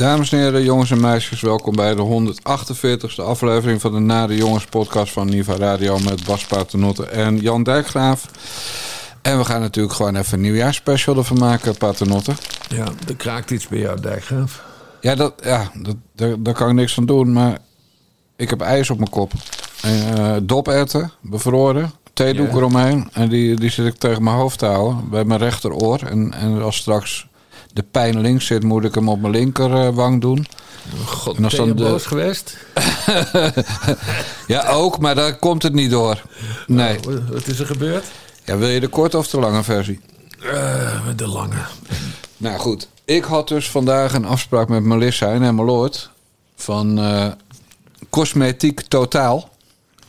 Dames en heren, jongens en meisjes, welkom bij de 148e aflevering van de Nare Jongens podcast van Niva Radio met Bas Paternotte en Jan Dijkgraaf. En we gaan natuurlijk gewoon even een nieuwjaarsspecial ervan maken, Paternotte. Ja, er kraakt iets bij jou, Dijkgraaf. Ja, dat, ja dat, daar, daar kan ik niks van doen, maar ik heb ijs op mijn kop. Uh, doperwten, bevroren, theedoek Ja. eromheen. En die, die zit ik tegen mijn hoofd te houden, bij mijn rechteroor. En, en als straks de pijn links zit, moet ik hem op mijn linkerwang doen. God, En als ben dan je de- boos geweest? Ja, ook, maar daar komt het niet door. Nee. Wat- Wat is er gebeurd? Ja, wil je de korte of de lange versie? Eh, de lange. Nou goed, ik had dus vandaag een afspraak met Melissa en Emmeloord van eh Cosmetiek Totaal.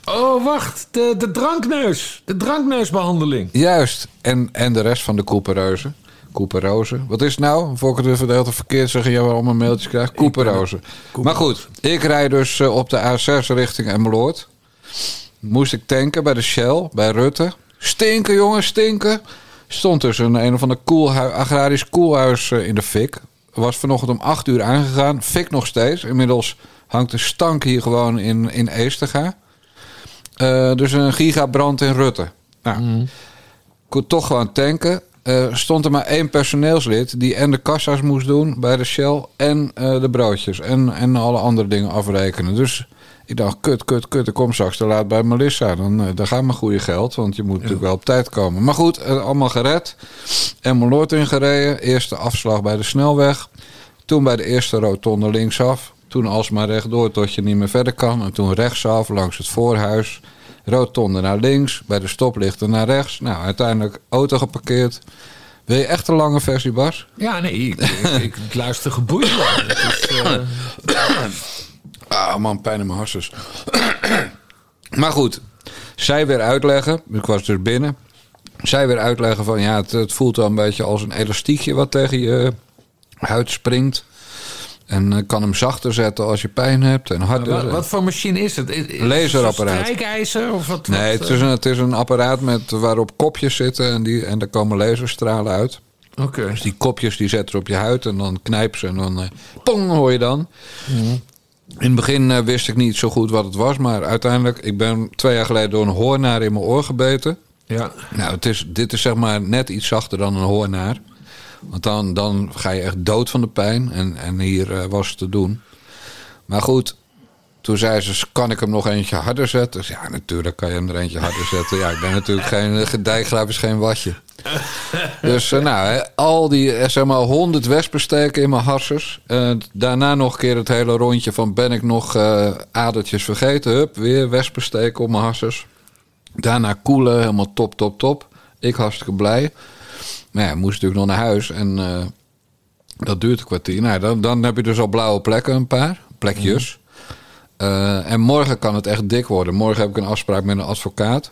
Oh, wacht. De, de drankneus. De drankneusbehandeling. Juist. En, en de rest van de Coopereuzen. Cooperrozen. Wat is het nou? Ik even de tijd verkeerd zeggen, jij wel allemaal mailtjes krijgt. Cooperrozen. Maar goed, ik rijd dus eh, op de A6 richting Emmeloord. Moest ik tanken bij de Shell, bij Rutte. Stinken, jongens, stinken. Stond dus een, een of ander agrarisch koelhuis eh, in de fik. Was vanochtend om 8 uur aangegaan. Fik nog steeds. Inmiddels hangt de stank hier gewoon in, in Eestega. Eh, dus een gigabrand in Rutte. Nou, kon toch gewoon tanken. Eh, stond er maar één personeelslid die en de kassa's moest doen bij de Shell en eh, de broodjes en, en alle andere dingen afrekenen. Dus ik dacht, kut, kut, kut, ik kom straks te laat bij Melissa. Dan, eh, dan gaat mijn goede geld, want je moet natuurlijk wel op tijd komen. Maar goed, allemaal gered. En mijn Noord ingereden. Eerste afslag bij de snelweg. Toen bij de eerste rotonde linksaf. Toen alsmaar rechtdoor tot je niet meer verder kan. En toen rechtsaf langs het voorhuis. Rotonde naar links. Bij de stoplichten naar rechts. Nou, uiteindelijk auto geparkeerd. Wil je echt een lange versie, Bas? Ja, nee, ik, ik, ik luister geboeid. is, eh, Ah man, pijn in mijn harses. maar goed, zij weer uitleggen. Ik was dus binnen. Zij weer uitleggen van ja, het, het voelt wel een beetje als een elastiekje wat tegen je huid springt. En eh, kan hem zachter zetten als je pijn hebt en harder. wat, wat voor machine is het? Is- is Laserapparaat. een Strijkijzer of wat? Nee, wat, het is, een, het is een apparaat met, waarop kopjes zitten en, die, en daar komen laserstralen uit. eh, Oké. Dus die kopjes die zetten op je huid en dan knijpen ze en dan eh, pong hoor je dan. In het begin eh, wist ik niet zo goed wat het was, maar uiteindelijk, ik ben twee jaar geleden door een hoornaar in mijn oor gebeten. Ja. Nou, het is, dit is zeg maar net iets zachter dan een hoornaar. Want dan, dan ga je echt dood van de pijn. En, en hier eh, was het te doen. Maar goed, toen zei ze, kan ik hem nog eentje harder zetten? Dus ja, natuurlijk kan je hem er eentje harder zetten. Ja, ik ben natuurlijk geen uh, dijkgraaf is geen watje. Dus eh, nou, al die eh, zeg maar honderd wespensteken in mijn harsers. Eh, daarna nog een keer het hele rondje van ben ik nog eh, adertjes vergeten. Hup, weer wespensteken op mijn harsers. Daarna koelen, helemaal top, top, top. Ik hartstikke blij. Maar ja, moest natuurlijk nog naar huis en eh, dat duurt een kwartier. Nou, dan, dan heb je dus al blauwe plekken, een paar plekjes. Eh, en morgen kan het echt dik worden. Morgen heb ik een afspraak met een advocaat.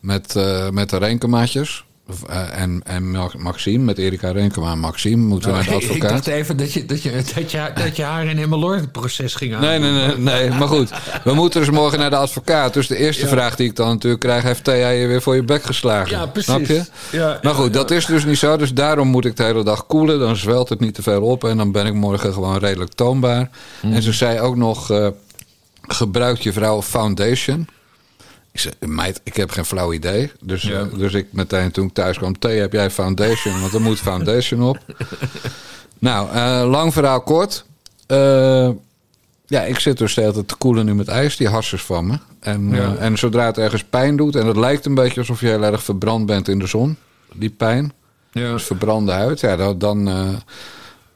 Met, eh, met de Renkemaatjes. Eh, en, en Ma- Maxime, met Erika Renkema en Maxime moeten we naar de Nou, ik advocaat. dacht even dat je, dat je, dat je, dat je haar in Emmeloord proces ging aan. Nee, nee, nee, nee. Maar goed, we moeten dus morgen naar de advocaat. Dus de eerste Ja. vraag die ik dan natuurlijk krijg... heeft Thea je weer voor je bek geslagen? Ja, precies. Snap je? Ja, maar goed, ja. dat is dus niet zo. Dus daarom moet ik de hele dag koelen. Dan zwelt het niet te veel op. En dan ben ik morgen gewoon redelijk toonbaar. Hmm. En ze zei ook nog... eh gebruikt je vrouw foundation? Ik zei, meid, ik heb geen flauw idee. Dus, Ja. dus ik meteen toen ik thuis kwam... Thea, heb jij foundation? Want er moet foundation op. nou, eh, lang verhaal kort. Eh, ja, ik zit dus tijd te koelen nu met ijs, die harsers van me. En, Ja. eh, en zodra het ergens pijn doet... en het lijkt een beetje alsof je heel erg verbrand bent in de zon... die pijn, Ja. dus verbrande huid... ja, dan, dan,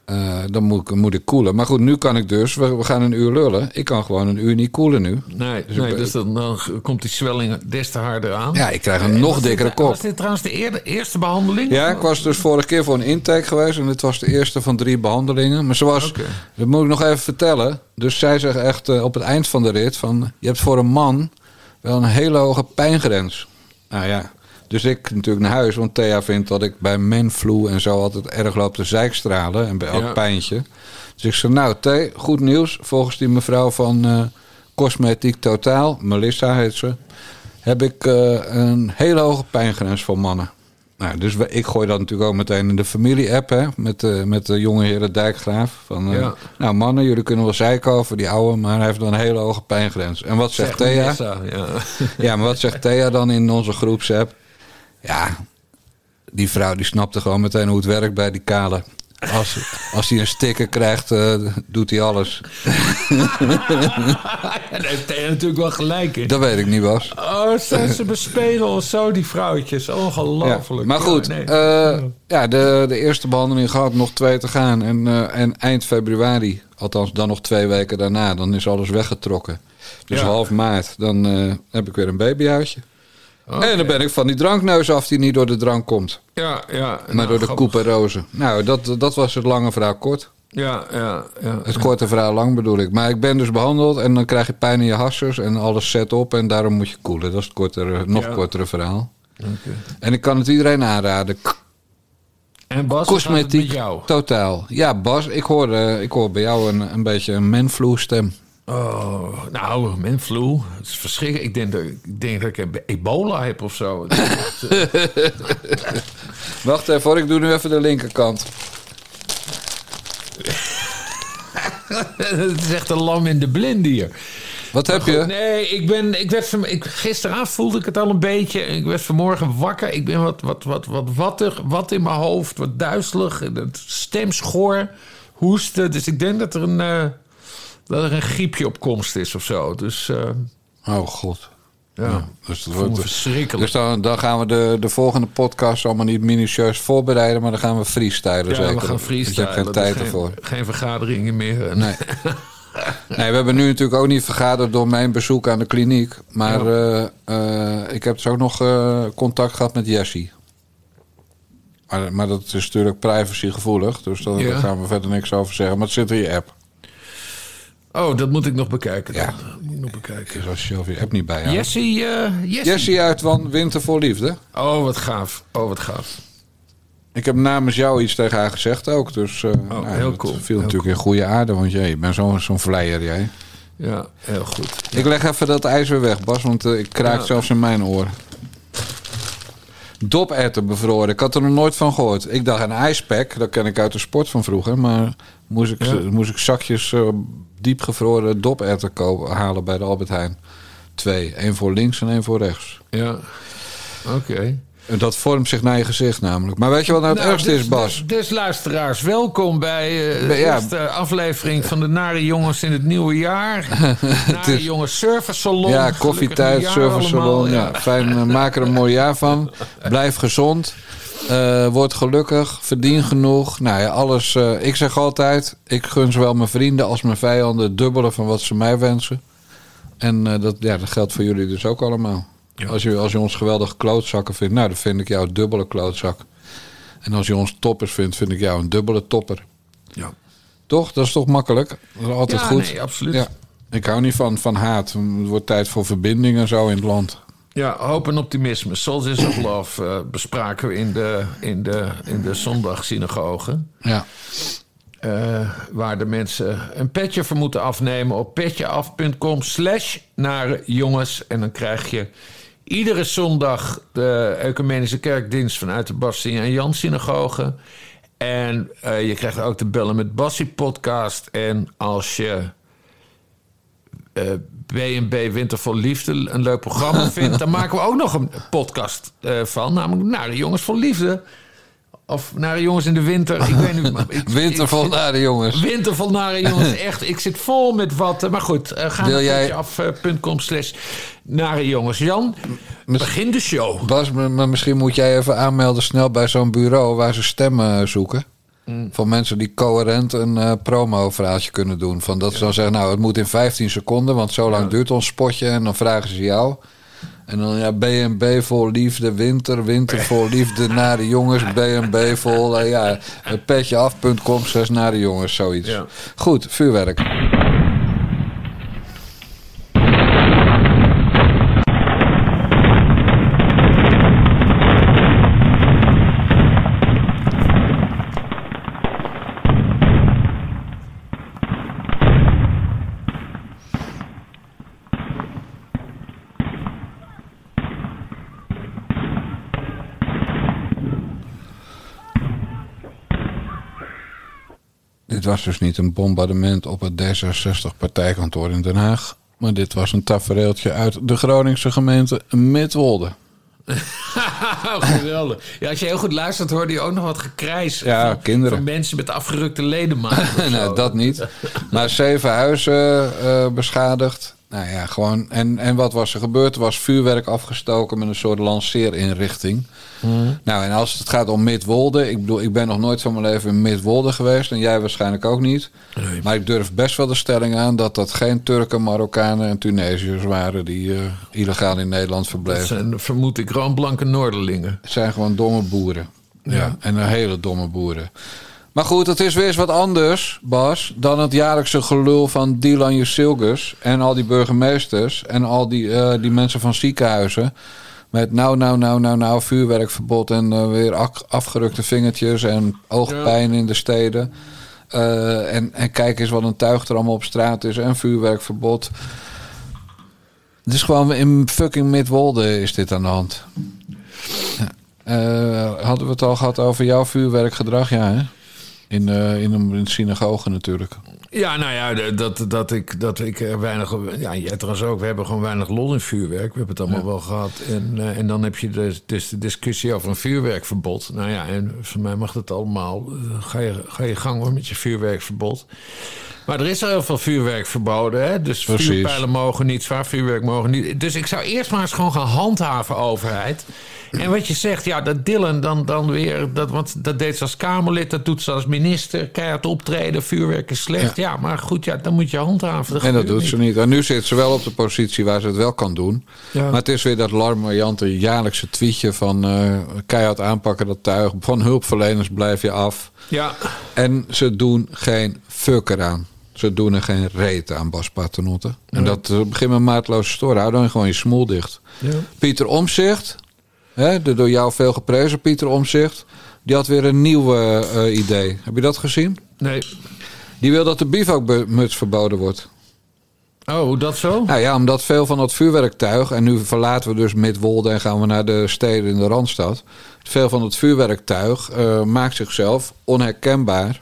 eh, eh, dan moet, ik, moet ik koelen. Maar goed, nu kan ik dus... We, we gaan een uur lullen. Ik kan gewoon een uur niet koelen nu. Nee, Dus nee ik- dus dan, dan komt die zwelling des te harder aan. Ja, ik krijg een En nog was dit- dikkere kop. Was dit trouwens de eerde- eerste behandeling? Ja, ik was dus vorige keer voor een intake geweest... en dit was de eerste van drie behandelingen. Maar zoals, Oké. dat moet ik nog even vertellen... dus zij zegt echt eh, op het eind van de rit... van je hebt voor een man wel een hele hoge pijngrens. Nou ja, dus ik natuurlijk naar huis... want Thea vindt dat ik bij menflu en zo... altijd erg loop te zeikstralen en bij elk Ja. pijntje. Dus ik zei, nou Thea, goed nieuws... volgens die mevrouw van eh, Cosmetiek Totaal... Melissa heet ze... heb ik eh, een hele hoge pijngrens voor mannen. Nou, dus we- ik gooi dat natuurlijk ook meteen in de familie-app, hè, met, de met de jonge heren Dijkgraaf. Van, eh. Nou, mannen, jullie kunnen wel zeiken over die oude, maar hij heeft dan een hele hoge pijngrens. En wat zegt Thea? Ja. Ja, maar wat zegt Thea dan in onze groepsapp? Ja, die vrouw die snapte gewoon meteen hoe het werkt bij die kale. Als, als hij een sticker krijgt, eh, doet hij alles. Daar heeft Thea natuurlijk wel gelijk in. Dat weet ik niet, Bas. Oh, ze, ze bespelen ons zo, die vrouwtjes. Ja, Ongelooflijk. maar goed, Ja, nee. eh, ja, de, de eerste behandeling gehad, nog twee te gaan. En, eh, en eind februari, althans dan nog twee weken daarna, dan is alles weggetrokken. Dus Ja. half maart, dan heb ik weer een babyhuisje. En dan ben ik van die drankneus af die niet door de drank komt, Ja, ja. maar nou, door de grappig. couperozen. Nou, dat, dat was het lange verhaal kort. Ja, ja, ja. Het korte verhaal lang bedoel ik. Maar ik ben dus behandeld en dan krijg je pijn in je hassers en alles zet op en daarom moet je koelen. Dat is het kortere, nog Ja. kortere verhaal. Oké. En ik kan het iedereen aanraden. En Bas, Cosmetiek, totaal. Ja, Bas, ik hoor, eh, ik hoor bij jou een, een beetje een menflu stem. Oh, nou, menflu. Het is verschrikkelijk. Ik denk dat ik, denk dat ik ebola heb of zo. Eh, Wacht even ik doe nu even de linkerkant. Het is echt een lam in de blind hier. Wat heb je? Nee, ik ben, ik werd van, ik, gisteravond voelde ik het al een beetje. Ik werd vanmorgen wakker. Ik ben wat, wat, wat, wat wattig, wat in mijn hoofd, wat duizelig. Het stem schor, hoesten. Dus ik denk dat er een, eh, dat er een griepje op komst is of zo. Dus eh, Oh god. ja, Dus, dat wordt, verschrikkelijk. dus dan, dan gaan we de, de volgende podcast allemaal niet minutieus voorbereiden, maar dan gaan we freestylen ja, zeker. we gaan freestylen. Je hebt geen tijd ervoor. Geen, vergaderingen meer. Nee. nee, we hebben nu natuurlijk ook niet vergaderd door mijn bezoek aan de kliniek. Maar eh, eh, ik heb dus ook nog eh, contact gehad met Jessie. Maar, maar dat is natuurlijk privacygevoelig. Dus daar, Ja. daar gaan we verder niks over zeggen. Maar het zit in je app. Oh, dat moet ik nog bekijken. Ja. Dat moet ik nog bekijken. Dus als je je niet bij hebt. Jessie, eh. Jessie uit van Winter voor Liefde. Oh, wat gaaf. Oh, wat gaaf. Ik heb namens jou iets tegen haar gezegd ook. Dus eh, nou, Oh, heel dat cool. viel Heel natuurlijk in goede aarde. Want jij, je bent zo'n zo'n vleier jij. Ja, heel goed. Ik leg even dat ijs weer weg, Bas, want eh, ik kraak Ja. zelfs in mijn oren. Doperwten bevroren. Ik had er nog nooit van gehoord. Ik dacht een ijspack, dat ken ik uit de sport van vroeger. Maar moest ik, Ja. moest ik zakjes eh, diepgevroren doperwten kopen, halen bij de Albert Heijn. Twee. één voor links en één voor rechts. Ja. Oké. Dat vormt zich naar je gezicht namelijk. Maar weet je wat nou het Nou, ergste dus, is, Bas? Dus, dus luisteraars, welkom bij eh, de Ja. eerste aflevering van de Nare Jongens in het nieuwe jaar. Nare is- Jongens Service Salon. Ja, koffietijd, service salon. Ja. Fijn, eh, maak er een mooi jaar van. Blijf gezond. Eh, word gelukkig. Verdien genoeg. Nou ja, alles. ik zeg altijd: ik gun zowel mijn vrienden als mijn vijanden het dubbele van wat ze mij wensen. En dat, ja, dat geldt voor jullie dus ook allemaal. Als, je, als je ons geweldige klootzakken vindt, nou, dan vind ik jou een dubbele klootzak. En als je ons toppers vindt, vind ik jou een dubbele topper. Ja, Toch? Dat is toch makkelijk? Dat is altijd ja goed. nee, absoluut. Ja. Ja. Ik hou niet van, van haat. Het wordt tijd voor verbinding en zo in het land. hoop en optimisme. Soldiers of Love bespraken we in de, in de, in de zondagsynagoge. Ja. Eh, waar de mensen een petje voor moeten afnemen op petjeaf.com slash naar jongens. En dan krijg je iedere zondag de Ecumenische Kerkdienst vanuit de Bastie en Jan synagoge. En eh, je krijgt ook de Bellen met Bassie podcast. En als je eh B&B Winter voor Liefde een leuk programma vindt... dan maken we ook nog een podcast eh, van. Namelijk Naar de Jongens voor Liefde. Of Naar de Jongens in de Winter. Ik weet niet. ik- Winter ik- vol naar de jongens. Winter van nare jongens, echt. Ik zit vol met wat. Maar goed, eh, ga Wil naar jij- petjeaf.com slash nare jongens. Jan, begin de show. Bas, maar misschien moet jij even aanmelden snel bij zo'n bureau waar ze stemmen zoeken. Mm. Van mensen die coherent een eh promo-verhaaltje kunnen doen. Van dat ze dan zeggen, nou, het moet in 15 seconden, want zo lang duurt ons spotje. En dan vragen ze jou. En dan ja, B&B voor liefde, winter, winter voor liefde, naar de jongens, B&B vol, eh, ja, petjeaf.com, naar de jongens, zoiets. Ja. Goed, vuurwerk. Was dus niet een bombardement op het D66-partijkantoor in Den Haag. Maar dit was een tafereeltje uit de Groningse gemeente Midwolde. Geweldig. Ja, als je heel goed luistert, hoorde je ook nog wat gekrijs. Ja, van, kinderen. Van mensen met afgerukte ledematen. zo. dat niet. Maar zeven huizen eh, beschadigd. Nou ja, gewoon. En, en wat was er gebeurd? Er was vuurwerk afgestoken met een soort lanceerinrichting. Nou, en als het gaat om Midwolde. Ik bedoel, ik ben nog nooit van mijn leven in Midwolde geweest. En jij waarschijnlijk ook niet. Nee. Maar ik durf best wel de stelling aan dat dat geen Turken, Marokkanen en Tunesiërs waren die eh, illegaal in Nederland Dat verbleven. zijn, vermoed ik, roodblanke Noorderlingen. Het zijn gewoon domme boeren. Ja. Ja. En hele domme boeren. Maar goed, het is weer eens wat anders, Bas, dan het jaarlijkse gelul van Dylan Jusilgus en al die burgemeesters en al die, eh, die mensen van ziekenhuizen. Met nou, nou, nou, nou, nou, vuurwerkverbod en eh, weer afgerukte vingertjes en oogpijn in de steden. Eh, en, en kijk eens wat een tuig er allemaal op straat is en vuurwerkverbod. Het is gewoon in fucking Midwolde is dit aan de hand. Hadden we het al gehad over jouw vuurwerkgedrag? Ja, hè? In, eh, in, een, in synagoge natuurlijk. Ja, nou ja, dat, dat ik, dat ik weinig... Ja, jij trouwens ook. We hebben gewoon weinig lol in vuurwerk. We hebben het allemaal wel gehad. En, eh, en dan heb je dus, dus de discussie over een vuurwerkverbod. Nou ja, en voor mij mag het allemaal. Eh, Ga je, ga je gang hoor met je vuurwerkverbod. Maar er is al heel veel vuurwerk verboden. Hè? Dus Precies. vuurpijlen mogen niet, zwaar vuurwerk mogen niet. Dus ik zou eerst maar eens gewoon gaan handhaven, overheid. En wat je zegt, ja, dat Dylan dan, dan weer... Dat, want dat deed ze als Kamerlid, dat doet ze als minister. Keihard optreden, vuurwerk is slecht. Ja, maar goed, ja, dan moet je handhaven. En dat doet ze niet. En nu zit ze wel op de positie waar ze het wel kan doen. Ja. Maar het is weer dat larmoyante jaarlijkse tweetje van eh, keihard aanpakken dat tuig. Van hulpverleners blijf je af. Ja, En ze doen geen fuck eraan. Ze doen er geen reet aan, Bas Paternotte. En dat eh, begint met maatloze storen. Hou dan gewoon je smoel dicht. ja. Pieter Omzicht, hè, de door jou veel geprezen Pieter Omzicht, die had weer een nieuw eh, idee. Heb je dat gezien? Nee. Die wil dat de bivakmuts verboden wordt. Oh, hoe dat zo? Nou ja, omdat veel van dat vuurwerktuig, en nu verlaten we dus Midwolde en gaan we naar de steden in de Randstad. Veel van het vuurwerktuig eh, maakt zichzelf onherkenbaar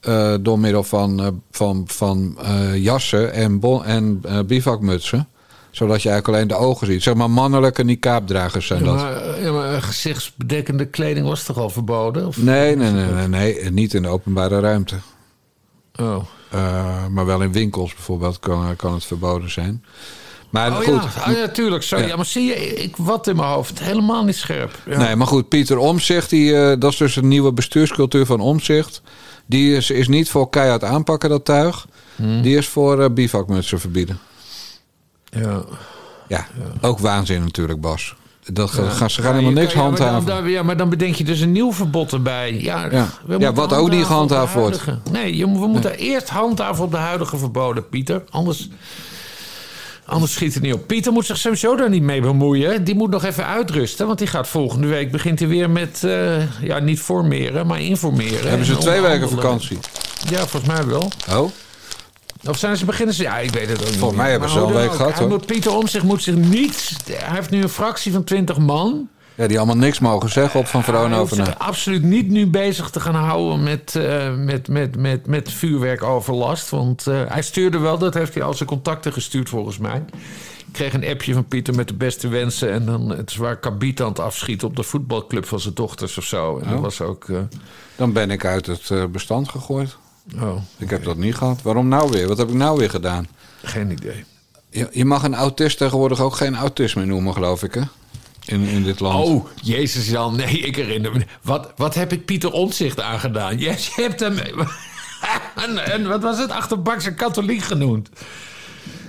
eh, door middel van, van, van jassen en, bon- en bivakmutsen. Zodat je eigenlijk alleen de ogen ziet. Zeg maar mannelijke niqabdragers zijn Ja, dat. ja, maar gezichtsbedekkende kleding was toch al verboden? Of? Nee, nee, nee, nee, nee, niet in de openbare ruimte. Oh. Eh, maar wel in winkels bijvoorbeeld kan, kan het verboden zijn. Maar Oh goed, ja, ah, ja, tuurlijk. Sorry. Ja. Ja. maar zie je, ik wat in mijn hoofd. Helemaal niet scherp. Ja. Nee, maar goed, Pieter Omzicht, die, eh, dat is dus een nieuwe bestuurscultuur van Omzicht. Die is, is niet voor keihard aanpakken, dat tuig. Hmm. Die is voor eh, bivakmutsen verbieden. Ja. Ja, ook waanzin natuurlijk, Bas. Dat, Ja. gaan, ze gaan Ja, helemaal niks kan- ja, maar dan- handhaven. ja, maar dan bedenk je dus een nieuw verbod erbij. Ja, Ja. we Ja, moeten wat ook niet handhaven gehandhaafd wordt. Nee, je, we moeten eerst handhaven op de huidige verboden, Pieter. Anders, anders schiet het niet op. Pieter moet zich sowieso daar niet mee bemoeien. Die moet nog even uitrusten. Want die gaat volgende week begint hij weer met... eh, ja, niet formeren, maar informeren. Hebben ze twee weken vakantie? Ja, volgens mij wel. Oh, Of zijn ze beginnen ze? Ja, ik weet het ook niet. Volgens mij hebben ze al een week gehad, hoor. Pieter Omtzigt moet zich niet... Hij heeft nu een fractie van 20 man. ja, die allemaal niks mogen zeggen op Van Vroonhoven. zich absoluut niet nu bezig te gaan houden met, eh, met, met, met, met vuurwerkoverlast. Want eh, hij stuurde wel, dat heeft hij al zijn contacten gestuurd volgens mij. Ik kreeg een appje van Pieter met de beste wensen. En dan het is waar Kabiet aan het afschieten op de voetbalclub van zijn dochters of zo. En dat Oh. was ook. eh, Dan ben ik uit het bestand gegooid. Oh, Ik heb dat niet gehad. Waarom nou weer? Wat heb ik nou weer gedaan? geen idee. Je, je mag een autist tegenwoordig ook geen autisme noemen, geloof ik, hè? In, in dit land. Oh, Jezus Jan, nee, ik herinner me. Wat, wat heb ik Pieter Omtzigt aangedaan? Je, je hebt hem. en, en wat was het? Achterbakse katholiek genoemd.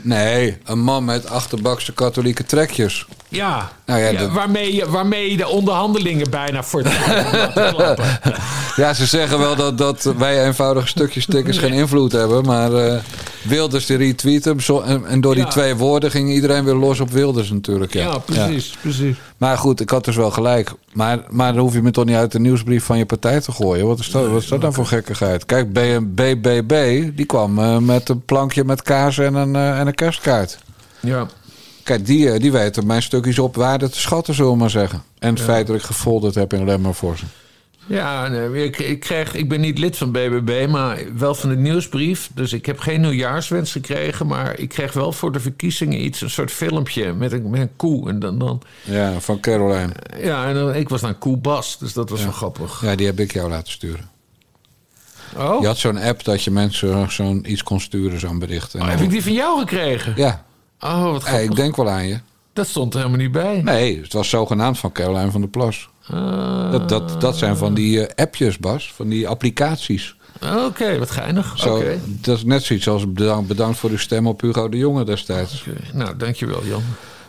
Nee, een man met achterbakse katholieke trekjes. Ja, Nou ja, ja, de- waarmee, je, waarmee de onderhandelingen bijna voor klappen. Ja, ze zeggen wel dat, dat wij eenvoudige stukjes stickers geen invloed hebben. Maar eh, Wilders die retweet hem. en, en door die Ja. twee woorden ging iedereen weer los op Wilders natuurlijk. Ja, Ja, precies, precies. Maar goed, ik had dus wel gelijk. Maar, maar dan hoef je me toch niet uit de nieuwsbrief van je partij te gooien. Wat is dat, wat is dat dan voor gekkigheid? Kijk, BBB die kwam eh, met een plankje met kaas en een, eh, en een kerstkaart. Ja. Kijk, die, eh, die weten mijn stukjes op waarde te schatten, zullen we maar zeggen. En het feit dat ik gefolderd heb in Lemmer voor ze. Ja, nee, ik, ik, kreeg, ik ben niet lid van BBB, maar wel van de nieuwsbrief. Dus ik heb geen nieuwjaarswens gekregen. Maar ik kreeg wel voor de verkiezingen iets, een soort filmpje met een, met een koe. En dan, dan, Ja, van Caroline. ja, en dan, ik was dan Koe Bas, dus dat was wel grappig. Ja, die heb ik jou laten sturen. Oh, Je had zo'n app dat je mensen zo'n iets kon sturen, zo'n bericht. En Oh, heb ik die van jou gekregen? Ja, Oh, wat Ja, grappig. ik denk wel aan je. Dat stond er helemaal niet bij. Nee, het was zogenaamd van Caroline van der Plas. Ah, Dat, dat, dat zijn van die eh, appjes, Bas. Van die applicaties. Oké, wat geinig. Zo. Dat is net zoiets als bedankt, bedankt voor uw stem op Hugo de Jonge destijds. Nou, dankjewel Jan.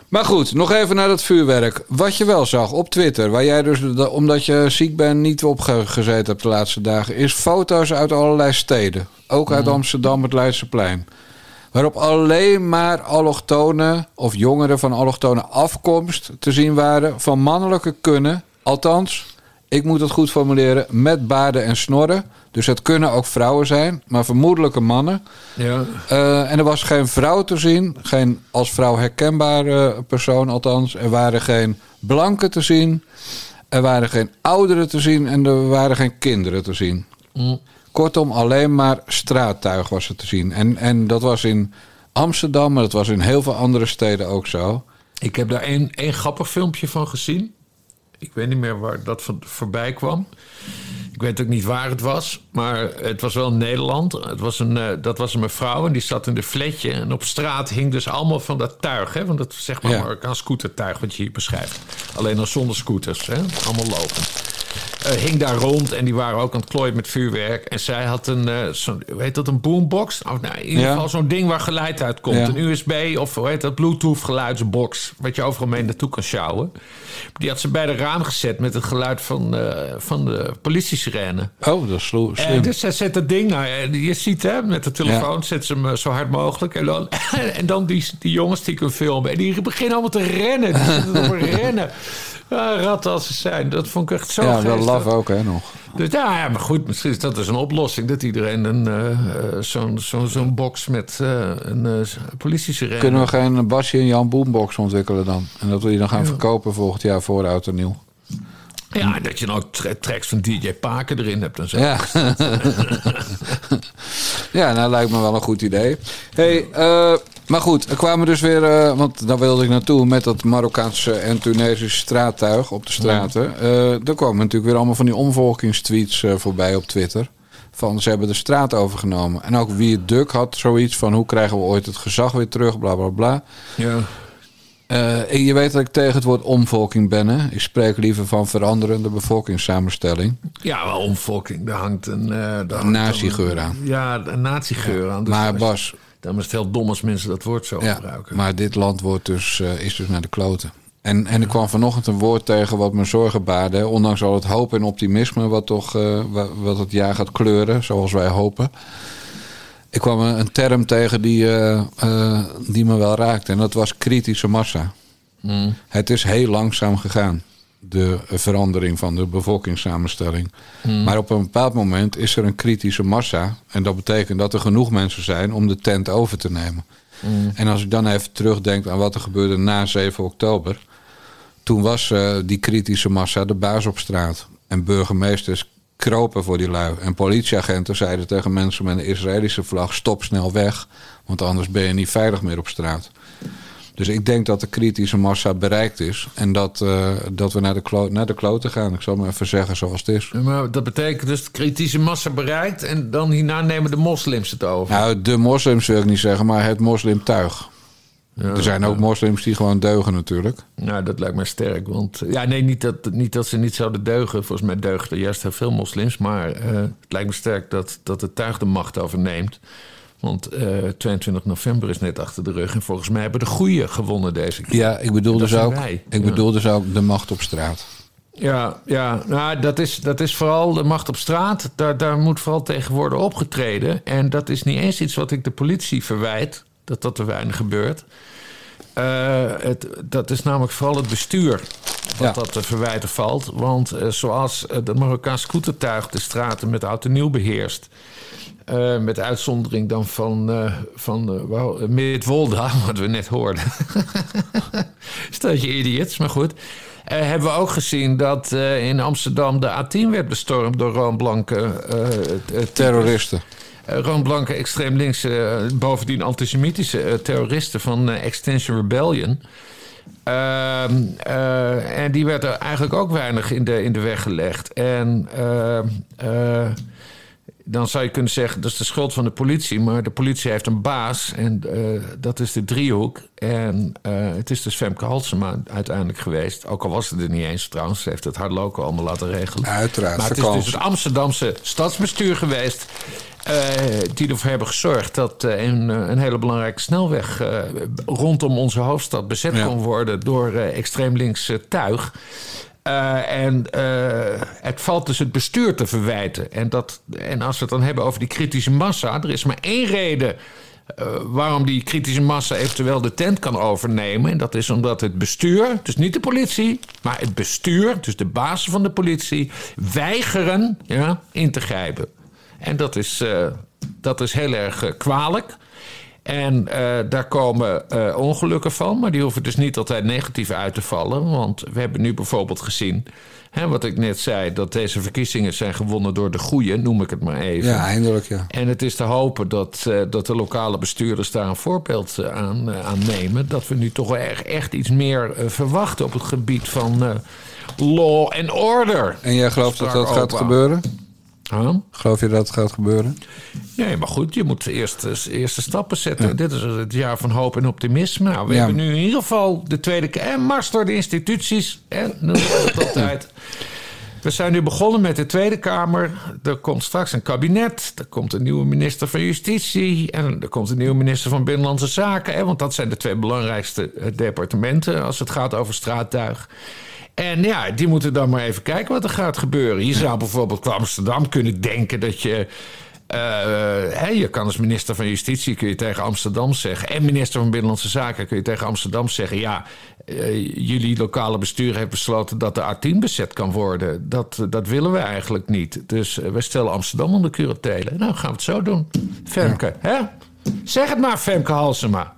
Maar goed, nog even naar dat vuurwerk. Wat je wel zag op Twitter, waar jij dus, omdat je ziek bent, niet op ge- gezeten hebt de laatste dagen, is foto's uit allerlei steden. Ook uit Amsterdam, het Leidseplein. Waarop alleen maar allochtonen of jongeren van allochtone afkomst te zien waren van mannelijke kunnen. Althans, ik moet het goed formuleren, met baarden en snorren. Dus het kunnen ook vrouwen zijn, maar vermoedelijke mannen. Ja. Eh, en er was geen vrouw te zien, geen als vrouw herkenbare persoon althans. Er waren geen blanken te zien, er waren geen ouderen te zien en er waren geen kinderen te zien. Mm. Kortom, alleen maar straattuig was er te zien. En, en dat was in Amsterdam, maar dat was in heel veel andere steden ook zo. Ik heb daar één, één grappig filmpje van gezien. Ik weet niet meer waar dat van, voorbij kwam. Ik weet ook niet waar het was, maar het was wel in Nederland. Het was een, eh, dat was een mevrouw en die zat in de fletje. En op straat hing dus allemaal van dat tuig, hè, van dat zeg maar Ja. Marokkaans scootertuig wat je hier beschrijft. Alleen dan zonder scooters, hè, allemaal lopend. Eh, hing daar rond en die waren ook aan het klooien met vuurwerk. En zij had een, eh hoe heet dat, een boombox? Of, nou, in ieder Ja. geval zo'n ding waar geluid uit komt. Ja. Een USB of hoe heet dat, Bluetooth geluidsbox. Wat je overal mee naartoe kan sjouwen. Die had ze bij de raam gezet met het geluid van, eh, van de politie-sirene. Oh, dat is En dus zij zet dat ding, nou, je ziet hè, met de telefoon, zet ze hem zo hard mogelijk. En dan, en dan die, die jongens die kunnen filmen. En die beginnen allemaal te rennen. Die zitten rennen. Ratten als ze zijn. Dat vond ik echt zo Ja, wel laf ook, hè, nog. Dus ja, ja, maar goed, misschien is dat dus een oplossing. Dat iedereen een, eh, zo'n zo'n zo'n box met eh, een uh, politie Kunnen we geen Basje en Jan Boombox ontwikkelen dan? En dat we die dan gaan verkopen volgend jaar voor oud en nieuw. Ja, dat je tra- tracks van DJ Paken erin hebt en zo. Ja. ja, nou lijkt me wel een goed idee. Hey, eh, maar goed, er kwamen dus weer, eh, want daar wilde ik naartoe met dat Marokkaanse en Tunesische straattuig op de straten. Eh er kwamen natuurlijk weer allemaal van die omvolkingstweets eh, voorbij op Twitter. Van ze hebben de straat overgenomen. En ook wie Duk had zoiets van hoe krijgen we ooit het gezag weer terug, bla bla bla. Ja. Eh, je weet dat ik tegen het woord omvolking ben. Hè? Ik spreek liever van veranderende bevolkingssamenstelling. Ja, wel omvolking. Daar hangt een... daar hangt nazi-geur aan. Ja, een nazi-geur aan. Dus maar Bas, Dan is het heel dom als mensen dat woord zo Ja, gebruiken. maar dit land wordt dus, eh, is dus naar de kloten. En, en ik kwam vanochtend een woord tegen wat me zorgen baarde. Ondanks al het hoop en optimisme wat, toch, eh, wa- wat het jaar gaat kleuren, zoals wij hopen. Ik kwam een, term tegen die, eh, die me wel raakte. En dat was kritische massa. Mm. Het is heel langzaam gegaan. De verandering van de bevolkingssamenstelling. Maar op een bepaald moment is er een kritische massa. En dat betekent dat er genoeg mensen zijn om de tent over te nemen. En als ik dan even terugdenk aan wat er gebeurde na 7 oktober. Toen was eh, die kritische massa de baas op straat. En burgemeesters kropen voor die lui. En politieagenten zeiden tegen mensen met een Israëlische vlag: stop snel weg. Want anders ben je niet veilig meer op straat. Dus ik denk dat de kritische massa bereikt is. En dat, eh, dat we naar de, klo naar de kloten gaan. Ik zal maar even zeggen zoals het is. Maar dat betekent dus de kritische massa bereikt... en dan hierna nemen de moslims het over. Nou, de moslims wil ik niet zeggen, maar het moslimtuig. Ja, er zijn ook moslims die gewoon deugen natuurlijk. Nou, dat lijkt mij sterk. Want ja, nee, niet dat, niet dat ze niet zouden deugen. Volgens mij deugen er juist heel veel moslims. Maar eh, het lijkt me sterk dat, dat het tuig de macht overneemt. Want eh 22 november is net achter de rug. En volgens mij hebben de goeie gewonnen deze keer. Ja, ik bedoel, dus ook, wij. ik Ja. bedoel dus ook de macht op straat. Ja, ja nou, dat, is, dat is vooral de macht op straat. Daar, daar moet vooral tegen worden opgetreden. En dat is niet eens iets wat ik de politie verwijt. Dat dat te weinig gebeurt. Eh, het, dat is namelijk vooral het bestuur wat Ja. dat te verwijten valt. Want eh, zoals eh, de Marokkaans scootertuig de straten met oud en nieuw beheerst... eh, met uitzondering dan van, eh van uh, Midwolda, wat we net hoorden. Stel je idiots, maar goed. Uh, hebben we ook gezien dat uh, in Amsterdam de A10 werd bestormd door roonblanke uh, terroristen. roonblanke extreem linkse, bovendien antisemitische terroristen van Extension Rebellion. Ehm, en die werd er eigenlijk ook weinig in de, in de weg gelegd. En dan zou je kunnen zeggen dat is de schuld van de politie. Maar de politie heeft een baas en uh, dat is de driehoek. En uh, het is dus Femke Halsema uiteindelijk geweest. Ook al was het er niet eens trouwens. Ze heeft het loco allemaal laten regelen. Uiteraard. Maar het is dus het Amsterdamse stadsbestuur geweest... Uh, die ervoor hebben gezorgd dat een, een, hele belangrijke snelweg rondom onze hoofdstad bezet ja. kon worden door extreem links tuig. Uh, en uh, het valt dus het bestuur te verwijten. En, dat, en als we het dan hebben over die kritische massa, er is maar één reden. Uh, waarom die kritische massa eventueel de tent kan overnemen. En dat is omdat het bestuur, dus niet de politie, maar het bestuur, dus de basis van de politie, weigeren ja, in te grijpen. En dat is, dat is heel erg kwalijk. En uh, daar komen uh, ongelukken van, maar die hoeven dus niet altijd negatief uit te vallen. Want we hebben nu bijvoorbeeld gezien, hè, wat ik net zei, dat deze verkiezingen zijn gewonnen door de goeie, noem ik het maar even. Ja, eindelijk ja. En het is te hopen dat, uh, dat de lokale bestuurders daar een voorbeeld aan, aan nemen. Dat we nu toch wel echt, echt iets meer verwachten op het gebied van law and order. En jij gelooft dat dat gaat gebeuren? Geloof je dat het gaat gebeuren? Nee, maar goed, je moet eerst eerste stappen zetten. Ja. Dit is het jaar van hoop en optimisme. Nou, we ja. hebben nu in ieder geval de tweede keer. En mars door de instituties. En noem het altijd. We zijn nu begonnen met de Tweede Kamer. Er komt straks een kabinet. Er komt een nieuwe minister van Justitie. En er komt een nieuwe minister van Binnenlandse Zaken. Hè, want dat zijn de twee belangrijkste departementen als het gaat over straattuig. En ja, die moeten dan maar even kijken wat er gaat gebeuren. Je zou bijvoorbeeld voor Amsterdam kunnen denken dat je. Uh, hey, je kan als minister van Justitie kun je tegen Amsterdam zeggen. En minister van Binnenlandse Zaken kun je tegen Amsterdam zeggen. Ja, uh, jullie lokale bestuur heeft besloten dat de A10 bezet kan worden. Dat, dat willen we eigenlijk niet. Dus uh, we stellen Amsterdam onder curatele. Nou, gaan we het zo doen. Femke, ja. hè? Zeg het maar, Femke Halsema.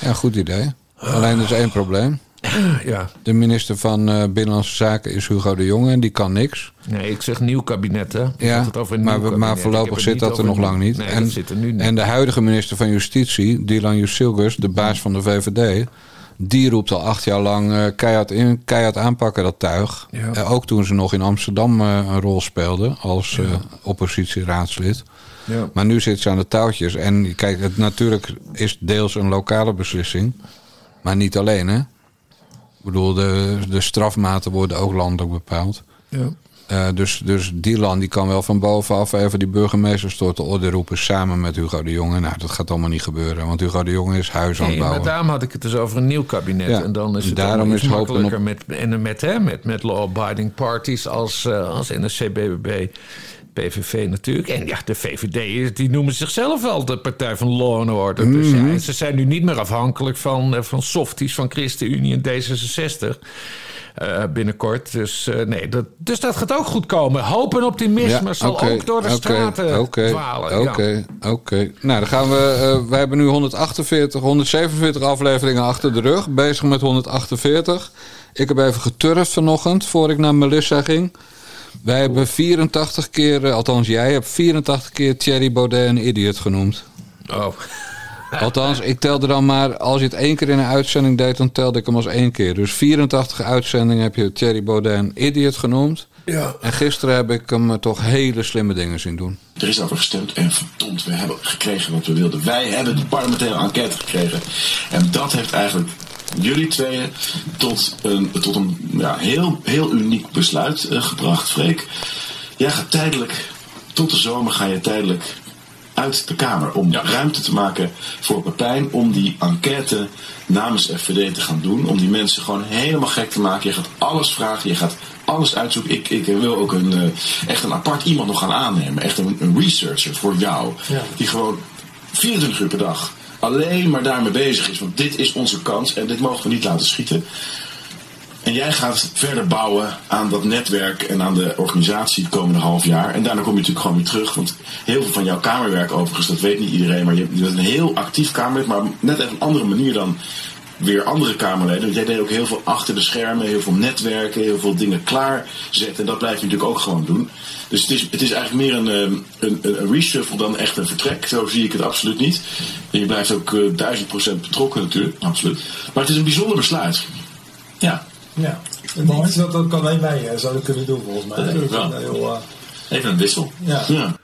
Ja, goed idee. Alleen er is één probleem. Ja. De minister van uh, Binnenlandse Zaken is Hugo de Jonge en die kan niks. Nee, ik zeg nieuw kabinet, hè? Ja, het over maar, nieuw maar voorlopig zit dat er nog lang niet. Nee, en, dat zit er nu niet. en de huidige minister van Justitie, Dylan Jusilgus, de baas van de VVD... die roept al acht jaar lang uh, keihard, in, keihard aanpakken, dat tuig. Ja. Uh, ook toen ze nog in Amsterdam een rol speelde als ja. oppositieraadslid. Ja. Maar nu zit ze aan de touwtjes. En kijk, het, natuurlijk is deels een lokale beslissing. Maar niet alleen, hè? Ik bedoel, de, de strafmaten worden ook landelijk bepaald. Ja. Uh, dus, dus Dylan die kan wel van bovenaf even die burgemeesters tot de orde roepen samen met Hugo de Jonge. Nou, dat gaat allemaal niet gebeuren, want Hugo de Jonge is huis aan het Nee, bouwen. maar daarom had ik het dus over een nieuw kabinet. Ja, En dan is het daarom is makkelijker op- met, en met, hè, met, met law-abiding parties als, eh, als NSC, BBB, PVV natuurlijk. En ja, de VVD, die noemen zichzelf wel de partij van law and order. Dus Mhm. ja, ze zijn nu niet meer afhankelijk van, eh, van softies van ChristenUnie en D66. eh, binnenkort. Dus, eh, nee, dat, dus dat gaat ook goed komen. Hoop en optimisme zal oké, ook door de straten dwalen. ja. Oké, oké. Nou, dan gaan we. eh wij hebben nu 148, 147 afleveringen achter de rug. Bezig met 148. Ik heb even geturfd vanochtend, voor ik naar Melissa ging. Wij hebben 84 keer, eh, althans jij hebt 84 keer Thierry Baudet een idiot genoemd. Oh. Althans, ik telde dan maar, als je het één keer in een uitzending deed, dan telde ik hem als één keer. Dus 84 uitzendingen heb je Thierry Baudet een idiot genoemd. Ja. En gisteren heb ik hem eh, toch hele slimme dingen zien doen. Er is over gestemd en verdomd, we hebben gekregen wat we wilden. Wij hebben de parlementaire enquête gekregen. En dat heeft eigenlijk jullie tweeën tot een, tot een ja, heel, heel uniek besluit eh, gebracht, Freek. Jij gaat tijdelijk, tot de zomer ga je tijdelijk uit de Kamer om ruimte te maken voor Pepijn om die enquête namens FVD te gaan doen. Om die mensen gewoon helemaal gek te maken. Je gaat alles vragen, je gaat alles uitzoeken. Ik, ik wil ook een, eh, echt een apart iemand nog gaan aannemen. Echt een, een researcher voor jou. Ja. Die gewoon 24 uur per dag alleen maar daarmee bezig is. Want dit is onze kans en dit mogen we niet laten schieten. En jij gaat verder bouwen aan dat netwerk en aan de organisatie het komende half jaar. En daarna kom je natuurlijk gewoon weer terug. Want heel veel van jouw kamerwerk overigens, dat weet niet iedereen. Maar je bent een heel actief kamerlid, maar net even een andere manier dan weer andere Kamerleden. Want jij deed ook heel veel achter de schermen, heel veel netwerken, heel veel dingen klaarzetten. En dat blijf je natuurlijk ook gewoon doen. Dus het is, het is eigenlijk meer een, ehm, een, een reshuffle dan echt een vertrek. Zo zie ik het absoluut niet. En je blijft ook eh, duizend procent betrokken natuurlijk, absoluut. Maar het is een bijzonder besluit. Ja. Ja, dat, dat, dat kan alleen wij eh, zouden kunnen doen volgens mij. Dat heel, eh, Even een wissel. ja. Ja.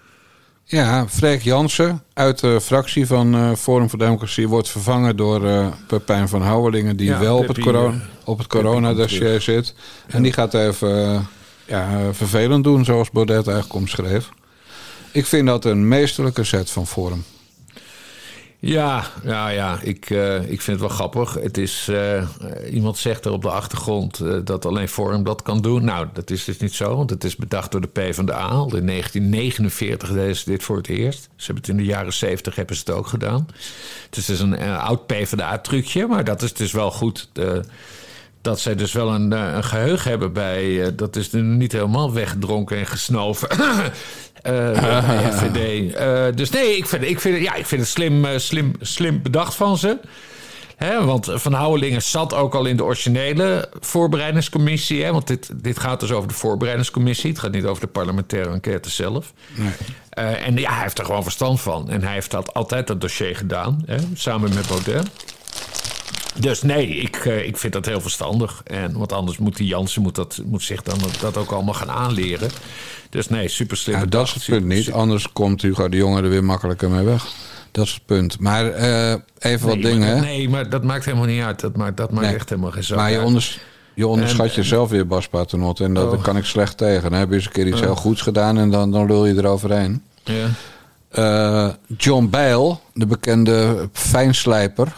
Ja, Freek Jansen uit de fractie van eh, Forum voor Democratie wordt vervangen door eh Pepijn van Houwelingen, die Ja, wel op het, corona, op het coronadossier zit. En die gaat even ja, vervelend doen, zoals Baudet eigenlijk omschreef. Ik vind dat een meesterlijke zet van Forum. Ja, ja, ja. Ik, eh, ik vind het wel grappig. Het is, eh, iemand zegt er op de achtergrond eh, dat alleen Forum dat kan doen. Nou, dat is dus niet zo, want het is bedacht door de PvdA. Al in 1949 deden ze dit voor het eerst. Ze hebben het in de jaren 70 hebben ze het ook gedaan. Dus het is een, oud PvdA-trucje, maar dat is dus wel goed. dat zij dus wel een, een geheugen hebben bij... dat is nu niet helemaal weggedronken en gesnoven. Eh, FVD. Eh, dus nee, ik vind, ik vind, ja, ik vind het slim, eh, slim, slim bedacht van ze. Hè, want Van Houwelingen zat ook al in de originele voorbereidingscommissie. Hè, want dit, dit gaat dus over de voorbereidingscommissie. Het gaat niet over de parlementaire enquête zelf. Eh, en ja, hij heeft er gewoon verstand van. En hij heeft dat, altijd dat dossier gedaan. Hè, samen met Baudet. Dus nee, ik, eh, ik vind dat heel verstandig. En, want anders moet die Jansen moet dat, moet zich dan dat ook allemaal gaan aanleren. Dus nee, super slim. Ja, dat is het punt niet. Anders komt Hugo de Jonge er weer makkelijker mee weg. Dat is het punt. Maar eh, even wat dingen. maar, nee, maar dat maakt helemaal niet uit. Dat maakt, dat maakt Nee. echt helemaal geen zak Maar je, onders, je onderschat En- jezelf weer, Bas Paternotte. En dat Oh. daar kan ik slecht tegen. Dan heb je eens een keer iets heel goeds gedaan en dan, dan lul je eroverheen. Ja. Eh, John Bijl, de bekende fijnslijper,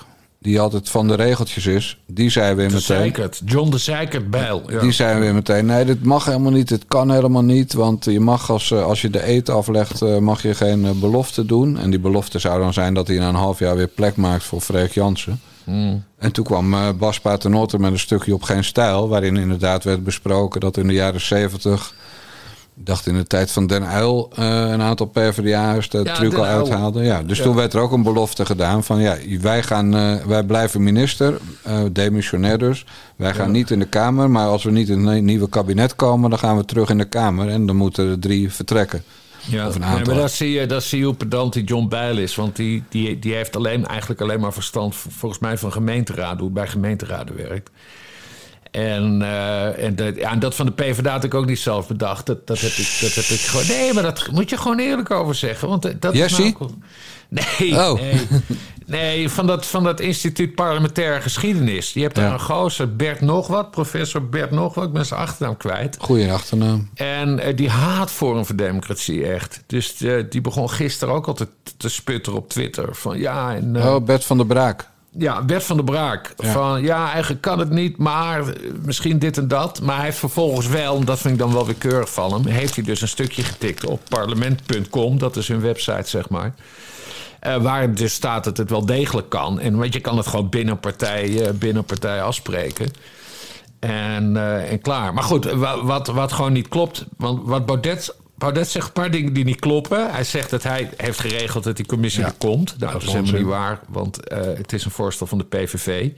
die altijd van de regeltjes is, die zei weer De meteen. Zeikert. John de Zeikert Bijl. Ja. Die zei weer meteen, nee, dit mag helemaal niet, dit kan helemaal niet. Want je mag als, eh, als je de eet aflegt, eh, mag je geen eh, belofte doen. En die belofte zou dan zijn dat hij na een half jaar weer plek maakt voor Freek Jansen. Hmm. En toen kwam Bas Paternotte met een stukje op geen stijl, waarin inderdaad werd besproken dat in de jaren zeventig, dacht in de tijd van Den Uyl, eh, een aantal PvdA'ers de Ja, truc Den al uithaalden. Ja, dus Ja. toen werd er ook een belofte gedaan van ja, wij, gaan, eh, wij blijven minister, eh demissionair dus. Wij gaan niet in de Kamer, maar als we niet in een nieuwe kabinet komen, dan gaan we terug in de Kamer. En dan moeten er drie vertrekken. Ja, Of een nee, maar dat zie, je, dat zie je hoe pedant die John Bijl is. Want die, die, die heeft alleen, eigenlijk alleen maar verstand, volgens mij, van gemeenteraden, hoe het bij gemeenteraden werkt. En, eh, en, de- ja, en dat van de PvdA had ik ook niet zelf bedacht. Dat, dat, heb, ik, dat heb ik gewoon. Nee, maar dat moet je gewoon eerlijk over zeggen. Want dat is nou- Nee, Oh. nee, nee van, dat, van dat instituut parlementaire geschiedenis. Je hebt daar Ja. een gozer, Bert nog wat, professor Bert nog wat, ik ben zijn achternaam kwijt. Goeie achternaam. En eh, die haat Forum voor Democratie echt. Dus eh, die begon gisteren ook altijd te sputteren op Twitter. Van ja, en, eh, Oh, Bert van der Braak. Ja, Bert van der Braak. Ja. Van ja, eigenlijk kan het niet, maar misschien dit en dat. Maar hij heeft vervolgens wel, en dat vind ik dan wel weer keurig van hem... heeft hij dus een stukje getikt op parlement.com. Dat is hun website, zeg maar. Eh, waar dus staat dat het wel degelijk kan. En want je kan het gewoon binnen partij, eh, binnen partij afspreken. En, eh, en klaar. Maar goed, wa- wat, wat gewoon niet klopt. Want wat Baudet. Baudet zegt een paar dingen die niet kloppen. Hij zegt dat hij heeft geregeld dat die commissie Ja. er komt. Nou, dat is helemaal niet waar, want eh, het is een voorstel van de PVV.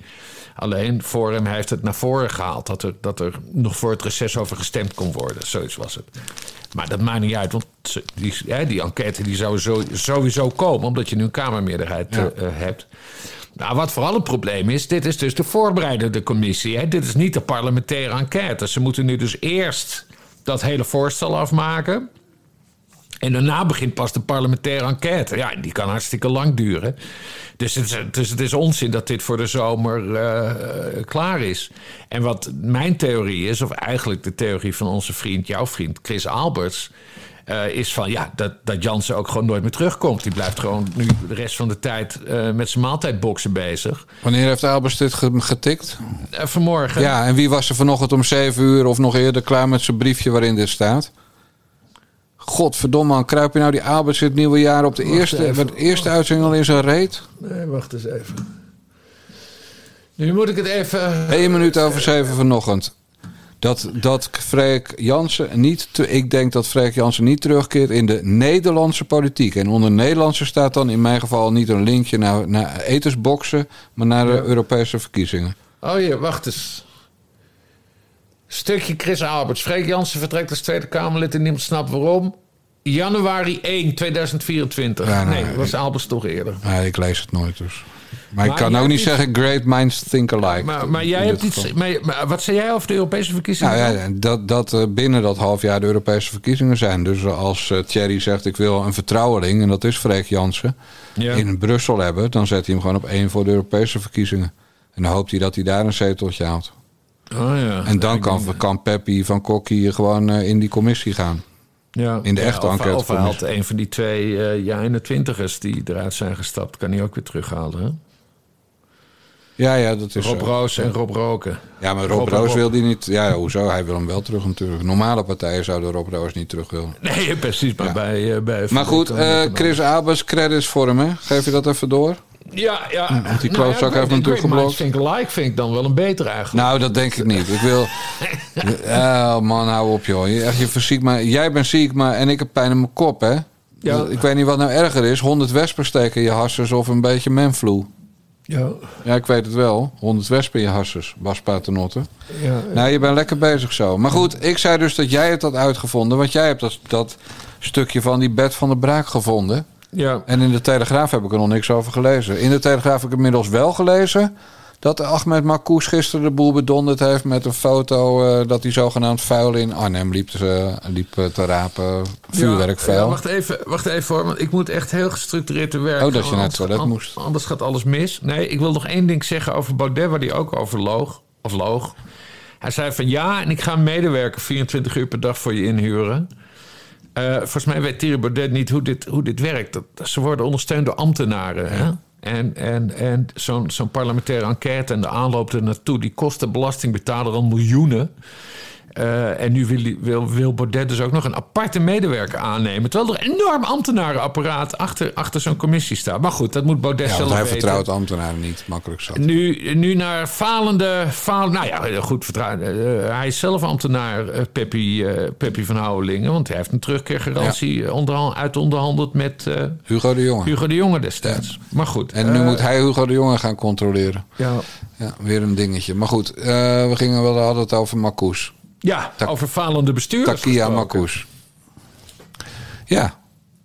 Alleen voor hem hij heeft het naar voren gehaald dat er, dat er nog voor het reces over gestemd kon worden. Zoiets was het. Maar dat maakt niet uit, want die, hè, die enquête die zou zo, sowieso komen, omdat je nu een Kamermeerderheid Ja. eh, eh, hebt. Nou, wat vooral een probleem is, dit is dus de voorbereidende commissie. Hè? Dit is niet de parlementaire enquête. Ze moeten nu dus eerst dat hele voorstel afmaken. En daarna begint pas de parlementaire enquête. Ja, die kan hartstikke lang duren. Dus het is, dus het is onzin dat dit voor de zomer eh, klaar is. En wat mijn theorie is, of eigenlijk de theorie van onze vriend, jouw vriend Chris Alberts... eh, is van ja, dat, dat Jansen ook gewoon nooit meer terugkomt. Die blijft gewoon nu de rest van de tijd eh, met zijn maaltijdboxen bezig. Wanneer heeft Albers dit ge- getikt? Eh, vanmorgen. Ja, en wie was er vanochtend om 7 uur of nog eerder klaar met zijn briefje waarin dit staat? Godverdomme, man, kruip je nou die Albers het nieuwe jaar op de eerste, de eerste uitzending al in zijn reet? Nee, wacht eens even. Nu moet ik het even. 1 minuut over 7 vanochtend. Dat, dat Freek Jansen niet... te- ik denk dat Freek Jansen niet terugkeert in de Nederlandse politiek. En onder Nederlandse staat dan in mijn geval niet een linkje naar, naar etensboksen... maar naar de Europese verkiezingen. Oh ja, wacht eens. Stukje Chris Alberts. Freek Jansen vertrekt als Tweede Kamerlid en niemand snapt waarom. Januari 1, 2024. Ja, nou, nee, was Alberts toch eerder. Nee, ik lees het nooit dus. Maar, ik kan ook niet zeggen great minds think alike. Maar, maar jij hebt iets. Maar, wat zei jij over de Europese verkiezingen? Nou ja, dat, dat eh, binnen dat half jaar de Europese verkiezingen zijn. Dus als eh, Thierry zegt ik wil een vertrouweling, en dat is Freek Jansen, Ja. in Brussel hebben, dan zet hij hem gewoon op één voor de Europese verkiezingen. En dan hoopt hij dat hij daar een zeteltje haalt. Oh ja. En dan kan, kan Peppi van Kokkie gewoon eh, in die commissie gaan. ja. in de echte of, Of hij een van die twee eh ja 21ers die eruit zijn gestapt, kan hij ook weer terughalen. Hè? Ja, ja, dat is Rob zo. Roos en Rob Roken. Ja, maar Rob, Rob- Roos wil die niet. Ja, hoezo? Hij wil hem wel terug natuurlijk. Normale partijen zouden Rob Roos niet terug willen. Nee, precies. Maar Ja. bij, eh, bij. Maar goed, eh, Chris Albers, credits voor hem, hè? Geef je dat even door? Ja, ja. want die klootzak heeft hem natuurlijk geblokt. Vind ik like vind ik dan wel een beter eigenlijk. Nou, dat denk ik niet. Ik wil. Oh man, hou op joh. Je, echt, je verziekt maar. Jij bent ziek, maar en ik heb pijn in mijn kop, hè? Ja. Ik weet niet wat nou erger is: 100 wespen steken in je harsers of een beetje menflu. Ja, Ja, ik weet het wel. 100 wespen in je harsers, Bas Paternotte. ja. Nou, je bent lekker bezig zo. Maar goed, ik zei dus dat jij het had uitgevonden. Want jij hebt dat, dat stukje van die bed van de braak gevonden. ja. En in de Telegraaf heb ik er nog niks over gelezen. In de Telegraaf heb ik inmiddels wel gelezen... dat Ahmed Marcouch gisteren de boel bedonderd heeft... met een foto eh, dat hij zogenaamd vuil in Arnhem liep, te- liep eh, te rapen. Vuurwerkvuil. Ja, wacht even, wacht even hoor, want ik moet echt heel gestructureerd te werk. Oh, dat je naar het Anders- toilet moest. Anders gaat alles mis. Nee, ik wil nog één ding zeggen over Baudet, waar hij ook over loog. Of loog. Hij zei van ja, en ik ga een medewerker 24 uur per dag voor je inhuren. Eh, volgens mij weet Thierry Baudet niet hoe dit, hoe dit werkt. Dat, ze worden ondersteund door ambtenaren. Hè? En, en, en zo'n zo'n parlementaire enquête en de aanloop er naartoe... die kost de belastingbetaler al miljoenen. Eh, en nu wil, hij- wil, wil Baudet dus ook nog een aparte medewerker aannemen. Terwijl er een enorm ambtenarenapparaat achter, achter zo'n commissie staat. Maar goed, dat moet Baudet ja, zelf hij weten. vertrouwt ambtenaren niet. Makkelijk zat. Nu, nu naar falende. Faal, nou ja, goed vertrouwen. Eh, hij is zelf ambtenaar, eh, Peppi, Peppi van Houwelingen. Want hij heeft een terugkeergarantie eh, onderhan- uitonderhandeld met Hugo de Jonge. Hugo de Jonge destijds. Maar goed. En nu moet hij Hugo de Jonge gaan controleren. Ja, Ja, weer een dingetje. Maar goed, we gingen wel hadden het over Marcouch. Ja over falende bestuurders. Takia. Ja.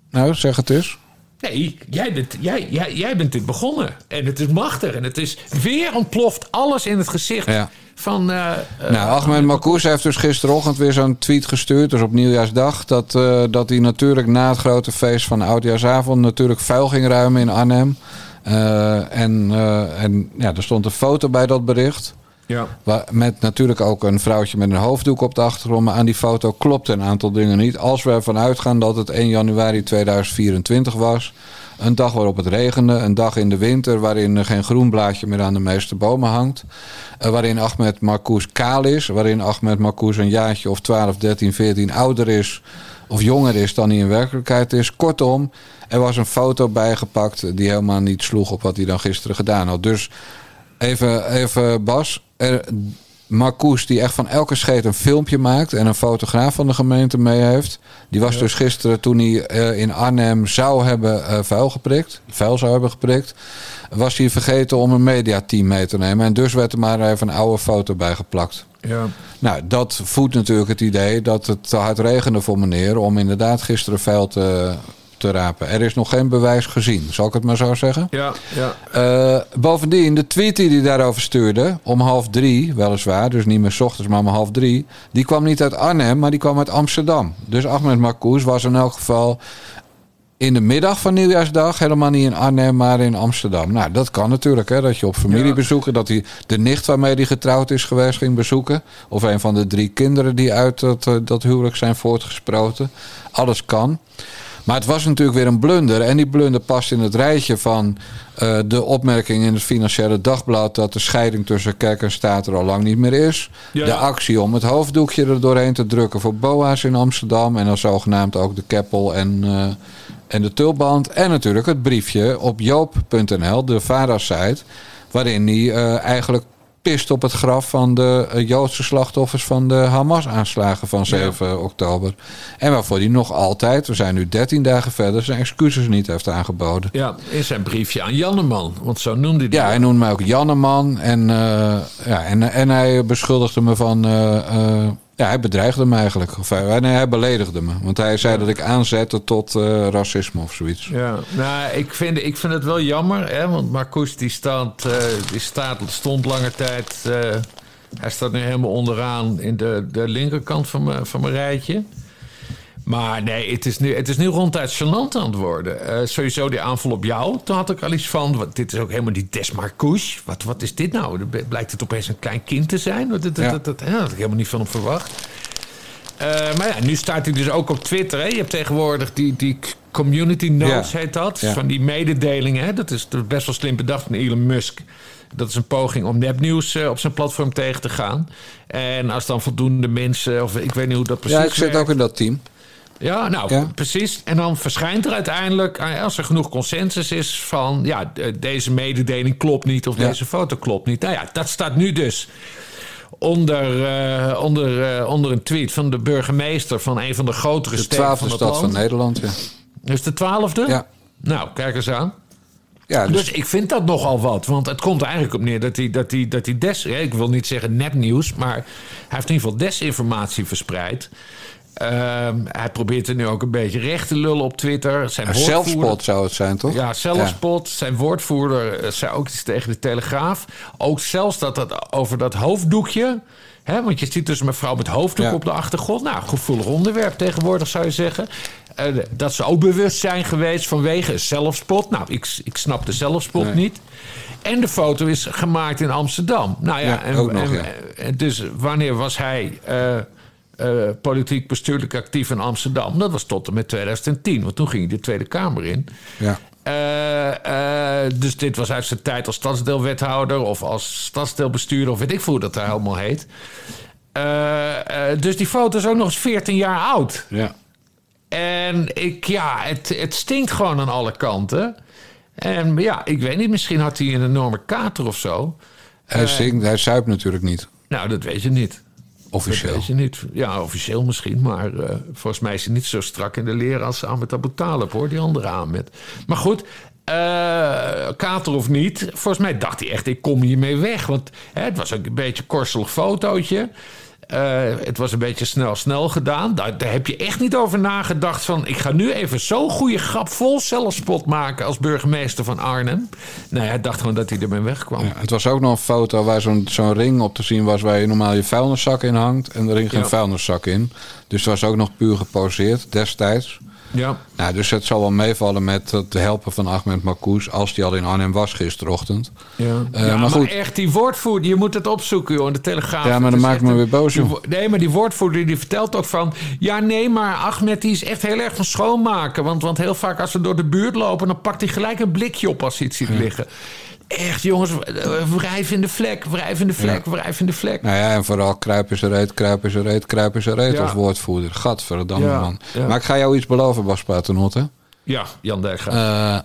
Nou, zeg het eens. Nee, jij bent, jij, jij, jij bent dit begonnen. En het is machtig. En het is weer ontploft alles in het gezicht Ja. van. eh, eh, Nou, Ahmed Marcouch heeft dus gisterochtend weer zo'n tweet gestuurd, dus op nieuwjaarsdag, dat, eh, dat hij natuurlijk na het grote feest van Oudjaarsavond natuurlijk vuil ging ruimen in Arnhem. En en ja, er stond een foto bij dat bericht. Ja. Met natuurlijk ook een vrouwtje met een hoofddoek op de achtergrond. Maar aan die foto klopt een aantal dingen niet. Als we ervan uitgaan dat het 1 januari 2024 was. Een dag waarop het regende. Een dag in de winter waarin er geen groen blaadje meer aan de meeste bomen hangt. Eh, waarin Ahmed Marcouch kaal is. Waarin Ahmed Marcouch een jaartje of 12, 13, 14 ouder is. Of jonger is dan hij in werkelijkheid is. Kortom, er was een foto bijgepakt die helemaal niet sloeg op wat hij dan gisteren gedaan had. Dus Even, even Bas. Er, Marcouch, die echt van elke scheet een filmpje maakt... en een fotograaf van de gemeente mee heeft... die was dus gisteren toen hij eh, in Arnhem zou hebben eh, vuil geprikt... vuil zou hebben geprikt... was hij vergeten om een mediateam mee te nemen. En dus werd er maar even een oude foto bij geplakt. ja. Nou, dat voedt natuurlijk het idee dat het te hard regende voor meneer... om inderdaad gisteren vuil te, te rapen. Er is nog geen bewijs gezien, zal ik het maar zo zeggen? Ja, ja. Eh, bovendien, de tweet die hij daarover stuurde, om half drie, weliswaar, dus niet meer 's ochtends, maar om half drie, die kwam niet uit Arnhem, maar die kwam uit Amsterdam. Dus Ahmed Marcouch was in elk geval in de middag van nieuwjaarsdag helemaal niet in Arnhem, maar in Amsterdam. Nou, dat kan natuurlijk, hè, dat je op familiebezoeken, dat hij de nicht waarmee hij getrouwd is geweest ging bezoeken. Of een van de drie kinderen die uit dat, eh, dat huwelijk zijn voortgesproten. Alles kan. Maar het was natuurlijk weer een blunder. En die blunder past in het rijtje van eh, de opmerking in het Financiële Dagblad... dat de scheiding tussen kerk en staat er al lang niet meer is. Ja. De actie om het hoofddoekje er doorheen te drukken voor BOA's in Amsterdam... en dan zogenaamd ook de keppel en, eh, en de tulband. En natuurlijk het briefje op joop.nl, de VARA-site... waarin hij eh, eigenlijk pist op het graf van de eh, Joodse slachtoffers van de Hamas-aanslagen van 7 oktober. En waarvoor hij nog altijd, we zijn nu 13 dagen verder, zijn excuses niet heeft aangeboden. Ja, in zijn briefje aan Janneman. Want zo noemde hij Ja, hij noemde mij ook Janneman. En, eh, ja, en, en hij beschuldigde me van. eh, ja, hij bedreigde me eigenlijk. Of hij, nee, hij beledigde me. Want hij zei dat ik aanzette tot eh, racisme of zoiets. Ja, nou, ik vind, ik vind het wel jammer, hè, want Marcouch die staat, eh, die staat, stond lange tijd. eh, hij staat nu helemaal onderaan in de, de linkerkant van mijn, van mijn rijtje. Maar nee, het is nu, het is nu ronduit gênant aan het worden. Eh, sowieso die aanval op jou, toen had ik al iets van... Wat, dit is ook helemaal die Des Marcouch. Wat, wat is dit nou? Dan Blijkt het opeens een klein kind te zijn? Dat, dat, Ja. dat, dat, ja, dat had ik helemaal niet van hem verwacht. Eh, maar ja, nu staat hij dus ook op Twitter. Hè? Je hebt tegenwoordig die, die community notes, Ja. heet dat. Ja. Van die mededelingen. Hè? Dat is best wel slim bedacht van Elon Musk. Dat is een poging om nepnieuws eh, op zijn platform tegen te gaan. En als dan voldoende mensen, of ik weet niet hoe dat precies Ja, ik zit werkt. ook in dat team. Ja, nou, Ja. precies. En dan verschijnt er uiteindelijk, eh, als er genoeg consensus is van... ja, de- deze mededeling klopt niet of Ja. deze foto klopt niet. Nou ja, dat staat nu dus onder, eh, onder, eh, onder een tweet van de burgemeester... van een van de grotere De steden twaalfde van het stad van land. Nederland. Ja. Dus de twaalfde? Ja. Nou, kijk eens aan. Ja, dus, Dus ik vind dat nogal wat. Want het komt er eigenlijk op neer dat hij, dat hij, dat hij des... Ik wil niet zeggen nepnieuws, maar hij heeft in ieder geval desinformatie verspreid. Ehm, hij probeert er nu ook een beetje recht te lullen op Twitter. Zijn zelfspot zou het zijn, toch? Ja, zelfspot. Zijn woordvoerder eh, zei ook iets tegen de Telegraaf. Ook zelfs dat dat over dat hoofddoekje... Hè, want je ziet dus een mevrouw met hoofddoek Ja. op de achtergrond. Nou, gevoelig onderwerp tegenwoordig zou je zeggen. Eh, dat ze ook bewust zijn geweest vanwege zelfspot. Nou, ik, ik snap de zelfspot Nee. niet. En de foto is gemaakt in Amsterdam. Nou ja, Ja, en, ook nog, en- ja. en dus wanneer was hij eh, eh, politiek bestuurlijk actief in Amsterdam? Dat was tot en met 2010, want toen ging hij de Tweede Kamer in. Ja. Eh, eh, dus dit was uit zijn tijd als stadsdeelwethouder of als stadsdeelbestuurder of weet ik veel hoe dat daar helemaal heet. Dus die foto is ook nog eens 14 jaar oud. ja. En ik, ja, het, het stinkt gewoon aan alle kanten. En ja, ik weet niet, misschien had hij een enorme kater of zo. Hij, zingt, hij zuipt natuurlijk niet. Nou, dat weet je niet. Dat Officieel. je niet. Ja, officieel misschien, maar eh, volgens mij is hij niet zo strak in de leer als Ahmed Abu Talib, hoor, die andere Ahmed. Maar goed, eh, kater of niet, volgens mij dacht hij echt, ik kom hiermee weg. Want hè, het was ook een beetje een korselig fotootje. Eh, het was een beetje snel, snel gedaan. Daar, daar heb je echt niet over nagedacht van... ik ga nu even zo'n goede grap vol zelfspot maken... als burgemeester van Arnhem. Nee, hij dacht gewoon dat hij ermee wegkwam. Ja, het was ook nog een foto waar zo'n zo'n ring op te zien was... waar je normaal je vuilniszak in hangt. En er hing geen Ja. vuilniszak in. Dus het was ook nog puur geposeerd destijds. Ja. Nou, dus het zal wel meevallen met het helpen van Ahmed Marcouch... als die al in Arnhem was gisterochtend. Ja, Eh, ja maar maar, goed. echt, die woordvoerder, je moet het opzoeken, joh, in de Telegraaf. Ja, maar is maakt me weer boos, joh. Nee, maar die woordvoerder die vertelt ook van... Ja, nee, maar Ahmed die is echt heel erg van schoonmaken. Want, want heel vaak als we door de buurt lopen... dan pakt hij gelijk een blikje op als hij iets ziet liggen. Echt, jongens, eh, wrijf in de vlek, wrijf in de vlek, wrijf in de vlek. Nou ja, en vooral kruip is er reet, kruip is er reet, kruip is er reet Ja. als woordvoerder. Gadverdamme, Ja, man. ja. Maar ik ga jou iets beloven, Bas Paternotte. Ja, Jan Dijkgraaf. Eh,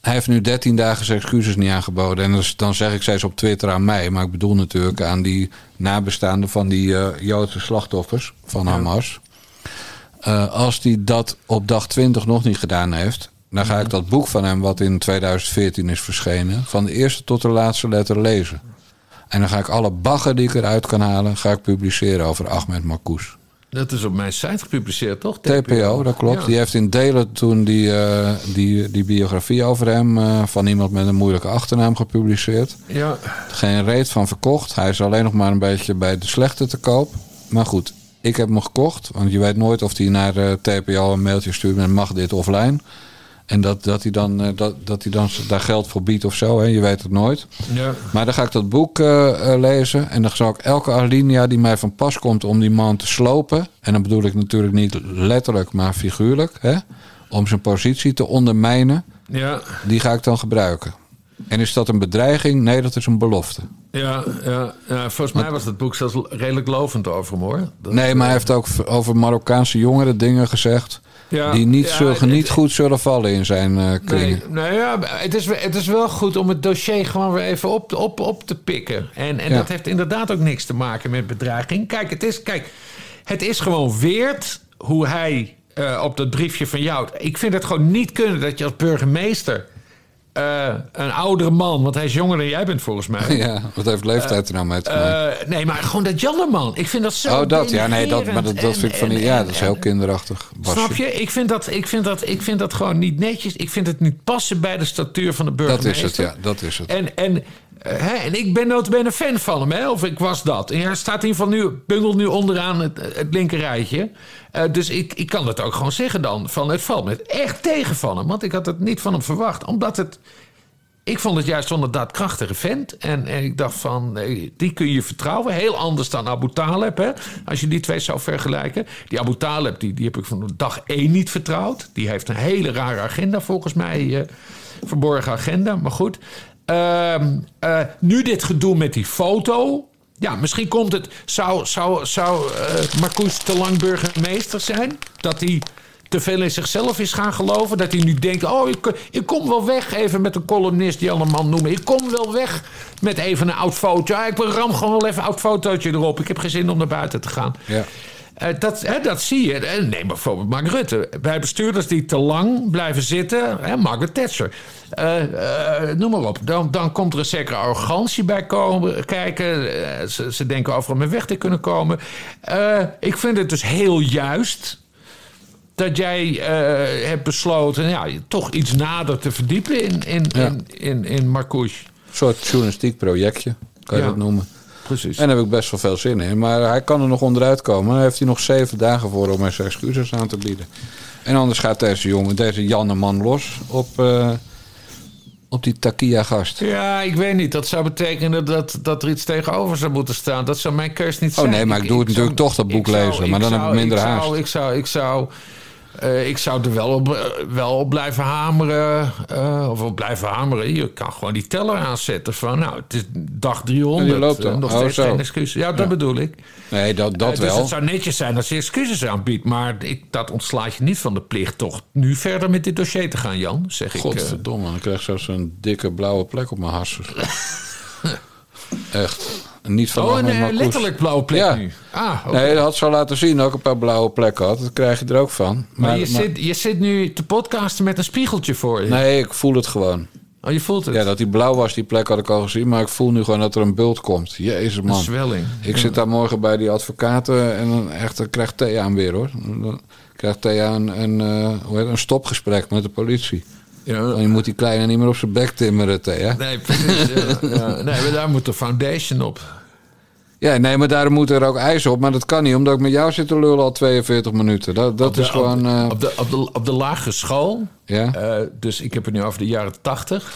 hij heeft nu 13 dagen zijn excuses niet aangeboden. En dan zeg ik steeds op Twitter aan mij. Maar ik bedoel natuurlijk aan die nabestaanden van die eh, Joodse slachtoffers van Hamas. Eh, als hij dat op dag 20 nog niet gedaan heeft. Dan ga ik dat boek van hem, wat in 2014 is verschenen. van de eerste tot de laatste letter lezen. En dan ga ik alle bagger die ik eruit kan halen. ga ik publiceren over Ahmed Marcouch. dat is op mijn site gepubliceerd, toch? TPO, dat klopt. Ja. Die heeft in delen toen die, eh, die, die biografie over hem eh, van iemand met een moeilijke achternaam gepubliceerd. Ja, Geen reet van verkocht. Hij is alleen nog maar een beetje bij de slechte te koop. Maar goed, ik heb hem gekocht. Want je weet nooit of hij naar eh, TPO een mailtje stuurt met mag dit offline. En dat, dat, hij dan, eh, dat, dat hij dan daar geld voor biedt of zo. Hè? Je weet het nooit. ja. Maar dan ga ik dat boek eh, eh, lezen. En dan zal ik elke alinea die mij van pas komt om die man te slopen. En dan bedoel ik natuurlijk niet letterlijk, maar figuurlijk. Hè? Om zijn positie te ondermijnen. ja. Die ga ik dan gebruiken. En is dat een bedreiging? Nee, dat is een belofte. Ja, ja, ja volgens mij was het boek zelfs redelijk lovend over hem hoor. Dat- Nee, maar hij heeft ook over Marokkaanse jongeren dingen gezegd... Ja, die niet, ja, zullen, niet het- goed zullen vallen in zijn eh kringen. Nee, nou ja, het is, het is wel goed om het dossier gewoon weer even op, op, op te pikken. En, en Ja. dat heeft inderdaad ook niks te maken met bedreiging. Kijk, het is, kijk, het is gewoon weerd hoe hij eh, op dat briefje van jou... Ik vind het gewoon niet kunnen dat je als burgemeester... eh, een oudere man, want hij is jonger dan jij bent volgens mij... Ja, wat heeft leeftijd er nou mee te maken? Eh, nee, maar gewoon dat Janderman. Ik vind dat zo. oh, dat. Ja, nee, dat, maar dat, dat vind ik van... en- die- ja, dat is en- heel kinderachtig. Basje. Snap je? Ik vind, dat, ik, vind dat, ik vind dat gewoon niet netjes. Ik vind het niet passen bij de statuur van de Dat burgemeester. is het, ja. Dat is het. En, en, eh, hè, en ik ben notabene fan van hem, hè? of ik was dat. En hij staat in geval nu, bungelt nu onderaan het, het linkerrijtje. Eh, dus ik, ik kan het ook gewoon zeggen dan. Van, het valt me echt tegen van hem. Want ik had het niet van hem verwacht. Omdat het... Ik vond het juist een daadkrachtige vent. En, en ik dacht van, nee, die kun je vertrouwen. Heel anders dan Abu Taleb, hè? Als je die twee zou vergelijken. Die Abu Taleb, die, die heb ik van dag één niet vertrouwd. Die heeft een hele rare agenda volgens mij. eh, verborgen agenda, maar goed. Ehm, eh, nu dit gedoe met die foto. Ja, misschien komt het... Zou, zou, zou eh Marcouch te lang burgemeester zijn? Dat hij te veel in zichzelf is gaan geloven. Dat hij nu denkt, oh, ik, ik kom wel weg even met een columnist die allemaal noemen. Ik kom wel weg met even een oud foto. Ik ram gewoon wel even een oud fotootje erop. Ik heb geen zin om naar buiten te gaan. Ja. Eh, dat, hè, dat zie je. En neem bijvoorbeeld Mark Rutte. Bij bestuurders die te lang blijven zitten, hè, Margaret Thatcher. Eh, eh, noem maar op. Dan, dan komt er een zekere arrogantie bij komen, kijken. Eh, ze, ze denken overal mee weg te kunnen komen. Eh, ik vind het dus heel juist dat jij eh, hebt besloten ja, toch iets nader te verdiepen in, in, Ja. in, in, in Marcouch. Een soort journalistiek projectje, kan je Ja. dat noemen. Precies. En daar heb ik best wel veel zin in. Maar hij kan er nog onderuit komen. Daar heeft hij nog zeven dagen voor om zijn excuses aan te bieden. En anders gaat deze jongen, deze Janneman los op, eh, op die Takia-gast. Ja, ik weet niet. Dat zou betekenen dat, dat er iets tegenover zou moeten staan. Dat zou mijn keus niet Oh, zijn. nee, maar ik doe het natuurlijk toch, dat boek zou- lezen. Maar dan heb ik minder zou, haast. Ik zou, ik zou, eh, ik zou er wel op, eh, wel op blijven hameren. eh, of op blijven hameren. Je kan gewoon die teller aanzetten van... Nou, het is dag 300. En loopt nog Oh, steeds zo. geen excuses. Ja, dat bedoel ik. Nee, dat, dat dus wel. het zou netjes zijn als je excuses aanbiedt. Maar ik, dat ontslaat je niet van de plicht toch nu verder met dit dossier te gaan, Jan. Zeg ik. eh. Godverdomme, dan krijg ik zelfs een dikke blauwe plek op mijn harses. Echt. Niet van Oh, een letterlijk blauwe plek Ja. nu. Ah. Nee, dat had zo laten zien dat ik een paar blauwe plekken had. Dat krijg je er ook van. Maar, je, Zit, je zit nu te podcasten met een spiegeltje voor je. Nee, ik voel het gewoon. Oh, je voelt het. Ja, dat die blauw was, die plek had ik al gezien. Maar ik voel nu gewoon dat er een bult komt. Jezus, Een man. zwelling. Ik zit daar morgen bij die advocaten en dan echt, dan krijgt Thea hem weer hoor. Dan krijgt Thea een, een, eh, hoe heet het, een stopgesprek met de politie. Ja. Je moet die kleine niet meer op zijn bek timmeren. Nee, precies. ja. Nee, maar daar moet de foundation op. Ja, nee, maar daar moet er ook ijs op. Maar dat kan niet, omdat ik met jou zit te lullen al 42 minuten. Dat, dat de- is gewoon... eh, Op de, op, de, op de lagere school. ja? eh, dus ik heb het nu over de jaren tachtig.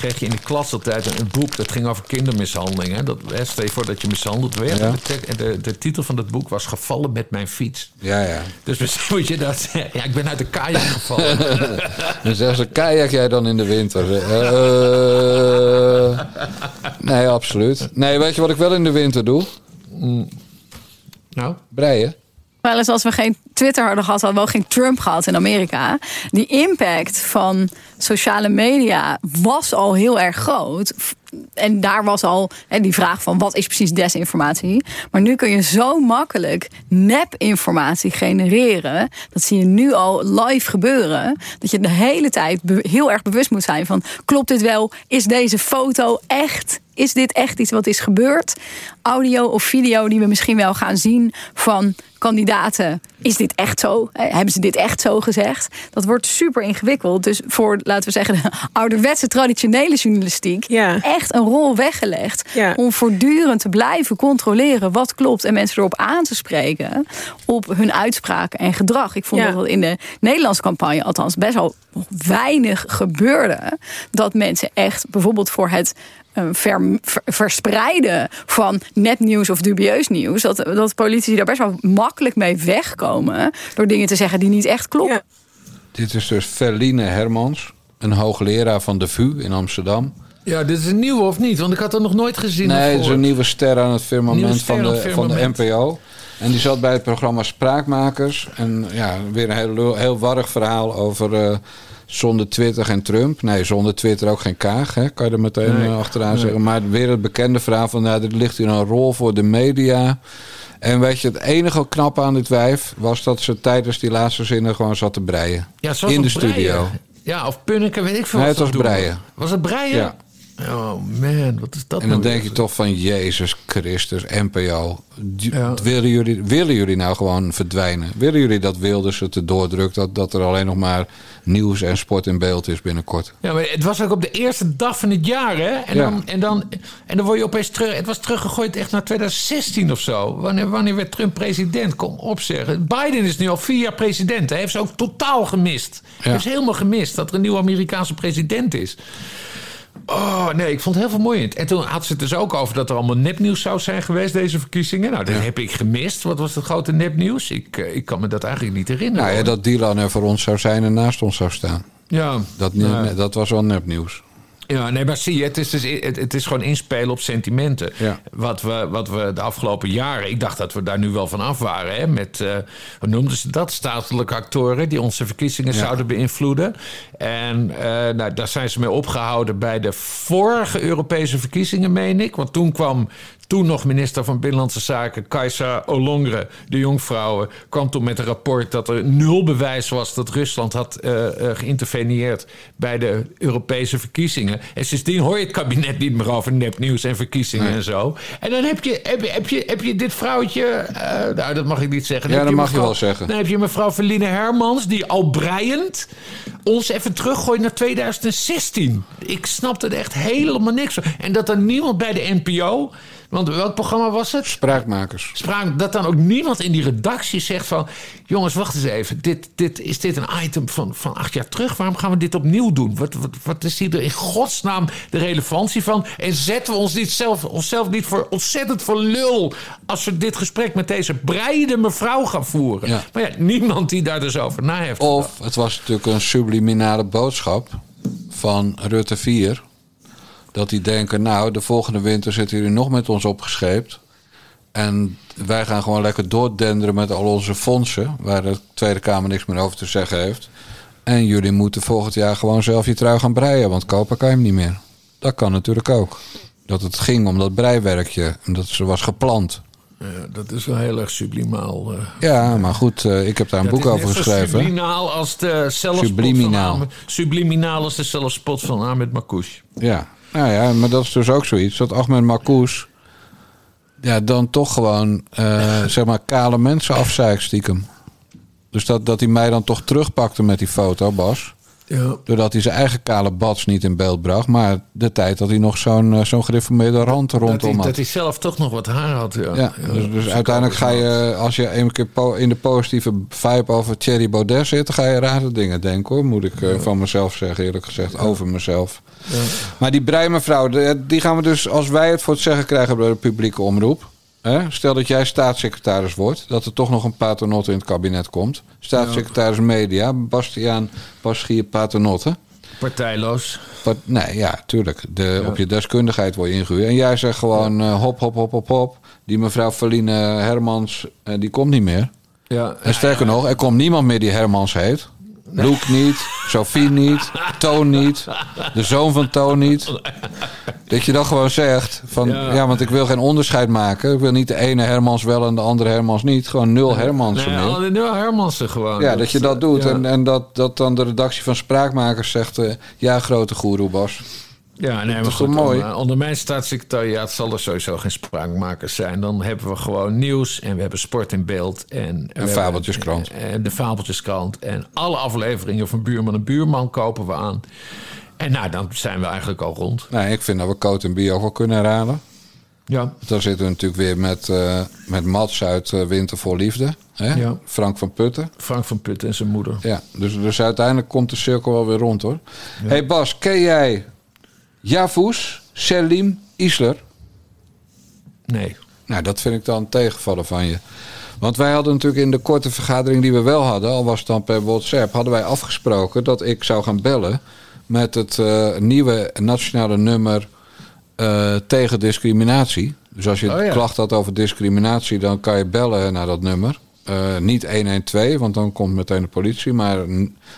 Kreeg je in de klas altijd een, boek dat ging over kindermishandeling. Hè? Dat, hè, stel je voor dat je mishandeld werd. Ja. En de, de, de titel van dat boek was Gevallen met mijn fiets. ja, ja. Dus misschien moet je dat zeggen. Ja, ik ben uit de kajak gevallen. Dan zeggen ze, kajak jij dan in de winter? Eh, nee, absoluut. Nee, weet je wat ik wel in de winter doe? nou, Breien. Wel eens als we geen Twitter hadden gehad, hadden we ook geen Trump gehad in Amerika. Die impact van sociale media was al heel erg groot. En daar was al hè, die vraag van wat is precies desinformatie. Maar nu kun je zo makkelijk nepinformatie genereren. Dat zie je nu al live gebeuren. Dat je de hele tijd heel erg bewust moet zijn van klopt dit wel? Is deze foto echt? Is dit echt iets wat is gebeurd? Audio of video die we misschien wel gaan zien van kandidaten. Is dit echt zo? Hebben ze dit echt zo gezegd? Dat wordt super ingewikkeld. Dus voor, laten we zeggen, de ouderwetse traditionele journalistiek... Ja. echt een rol weggelegd Ja. om voortdurend te blijven controleren wat klopt... en mensen erop aan te spreken op hun uitspraken en gedrag. Ik vond Ja. dat in de Nederlandse campagne althans best wel weinig gebeurde. Dat mensen echt bijvoorbeeld voor het eh, ver- ver- verspreiden van nepnieuws of dubieus nieuws... Dat, dat politici daar best wel makkelijk mee wegkomen... door dingen te zeggen die niet echt kloppen. Ja. Dit is dus Verline Hermans, een hoogleraar van de VU in Amsterdam. Ja, dit is een nieuwe of niet? Want ik had er nog nooit gezien. Nee, het is een nieuwe ster aan het firmament van de, van de. NPO. En die zat bij het programma Spraakmakers. En ja, weer een heel, heel warrig verhaal over eh, zonder Twitter geen Trump. Nee, zonder Twitter ook geen Kaag, hè, kan je er meteen Nee, eh, achteraan nee. zeggen. Maar weer het bekende verhaal van, nou, er ligt hier een rol voor de media. En weet je, het enige knappe aan dit wijf was dat ze tijdens die laatste zinnen gewoon zat te breien. Ja, in de breien. studio. Ja, of punniken, weet ik veel. Nee, het was breien. Was het breien? Ja. Oh man, wat is dat En dan nou denk je toch van Jezus Christus, NPO. Ja. Willen, jullie, willen jullie nou gewoon verdwijnen? Willen jullie dat Wilders het erdoor drukt? Dat, dat er alleen nog maar nieuws en sport in beeld is binnenkort? Ja, maar het was ook op de eerste dag van het jaar, hè? En, Ja. dan, en, dan, en dan word je opeens terug... Het was teruggegooid echt naar 2016 of zo. Wanneer, wanneer werd Trump president? Kom op, zeggen. Biden is nu al vier jaar president. Hij heeft ze ook totaal gemist. Hij heeft ze helemaal gemist dat er een nieuwe Amerikaanse president is. Oh, nee, ik vond het heel vermoeiend. En toen had ze het dus ook over dat er allemaal nepnieuws zou zijn geweest, deze verkiezingen. Nou, dat heb ik gemist. Wat was het grote nepnieuws? Ik, eh, ik kan me dat eigenlijk niet herinneren. Nou ja, dat Dylan er voor ons zou zijn en naast ons zou staan. ja, Dat, nou, dat was wel nepnieuws. Ja, nee, maar zie je, het is, dus, het, het is gewoon inspelen op sentimenten. Ja. Wat, we, wat we de afgelopen jaren, ik dacht dat we daar nu wel van af waren. Hè, met, eh, hoe noemden ze dat? Statelijke actoren die onze verkiezingen zouden beïnvloeden. En eh, nou, daar zijn ze mee opgehouden bij de vorige Europese verkiezingen, meen ik. Want toen kwam toen nog minister van Binnenlandse Zaken, Kajsa Olongre, de jonkvrouwen, kwam toen met een rapport dat er nul bewijs was dat Rusland had eh, eh, geïnterveneerd bij de Europese verkiezingen. En sindsdien hoor je het kabinet niet meer over nepnieuws en verkiezingen en zo. En dan heb je, heb, je- heb, je, heb je dit vrouwtje, eh, nou dat mag ik niet zeggen. Dan Ja, dat mag je wel zeggen. Dan heb je mevrouw Verline Hermans, die al breiend ons even teruggooit naar 2016. Ik snapte er echt helemaal niks van. En dat er niemand bij de NPO, want welk programma was het? Spraakmakers. Spraak, dat dan ook niemand in die redactie zegt van... jongens, wacht eens even. Dit, dit, is dit een item van, van acht jaar terug? Waarom gaan we dit opnieuw doen? Wat, wat, wat is hier in godsnaam de relevantie van? En zetten we ons niet zelf, onszelf niet voor ontzettend voor lul... als we dit gesprek met deze breide mevrouw gaan voeren? Ja. Maar ja, niemand die daar dus over na heeft Of het was natuurlijk een subliminale boodschap van Rutte 4. Dat die denken, nou, de volgende winter zitten jullie nog met ons opgescheept. En wij gaan gewoon lekker doordenderen met al onze fondsen... waar de Tweede Kamer niks meer over te zeggen heeft. En jullie moeten volgend jaar gewoon zelf je trui gaan breien... want kopen kan je hem niet meer. Dat kan natuurlijk ook. Dat het ging om dat breiwerkje en dat ze was gepland. Ja, dat is wel heel erg sublimaal. eh. Ja, maar goed, eh, ik heb daar een boek over geschreven. Subliminaal als de zelfspot Subliminaal. van Ahmed, subliminaal als de zelfspot van Ahmed Makouche. Ja, nou ja, maar dat is dus ook zoiets. Dat Ahmed Marcouch ja, dan toch gewoon, eh, zeg maar, kale mensen afzeikt stiekem. Dus dat, dat hij mij dan toch terugpakte met die foto, Bas. Ja. Doordat hij zijn eigen kale bats niet in beeld bracht. Maar de tijd dat hij nog zo'n eh, zo'n gereformeerde rand Dat hij, rondom dat had. hij zelf toch nog wat haar had. Ja, Ja, dus, dus uiteindelijk ga je, als je een keer in de positieve vibe over Thierry Baudet zit, dan ga je rare dingen denken hoor. Moet ik eh, van mezelf zeggen, eerlijk gezegd, over mezelf. Maar die breimevrouw, de- die gaan we dus, als wij het voor het zeggen krijgen bij de publieke omroep. Hè? Stel dat jij staatssecretaris wordt, dat er toch nog een paternotte in het kabinet komt. Staatssecretaris Media, Bastiaan Paschier Paternotte. Partijloos. Nee, ja, tuurlijk. De, Op je deskundigheid word je ingehuurd. En jij zegt gewoon eh, hop, hop, hop, hop, hop. Die mevrouw Verline Hermans, eh, die komt niet meer. Ja. En sterker nog, er komt niemand meer die Hermans heet. Loek niet, Sophie niet, Toon niet, de zoon van Toon niet. Dat je dan gewoon zegt van, ja. Ja. want ik wil geen onderscheid maken. Ik wil niet de ene Hermans wel en de andere Hermans niet. Gewoon nul Hermansen Nee, meer. alle- nu Hermansen gewoon. Ja, dat je dat doet. ja. En, en dat, dat dan de redactie van Spraakmakers zegt... eh, ja, grote goeroe, Bas. Ja, nee, maar is goed, mooi? Onder, onder mijn staatssecretariaat zal er sowieso geen spraakmakers zijn. Dan hebben we gewoon nieuws en we hebben sport in beeld. En, we hebben- Fabeltjeskrant. En de Fabeltjeskrant. En alle afleveringen van Buurman en Buurman kopen we aan. En nou, dan zijn we eigenlijk al rond. Nee, ik vind dat we Coat en Bio ook wel kunnen herhalen. Ja, Dan zitten we natuurlijk weer met, eh, met Mats uit eh, Winter voor Liefde. Hè? Ja. Frank van Putten. Frank van Putten en zijn moeder. Ja, dus, dus uiteindelijk komt de cirkel wel weer rond hoor. hey Bas, ken jij Javus Selim Isler? Nee. Nou, dat vind ik dan tegenvallen van je. Want wij hadden natuurlijk in de korte vergadering die we wel hadden, al was het dan per WhatsApp, hadden wij afgesproken dat ik zou gaan bellen met het eh, nieuwe nationale nummer eh, tegen discriminatie. Dus als je Oh ja. klacht had over discriminatie, dan kan je bellen naar dat nummer. Eh, niet 112, want dan komt meteen de politie, maar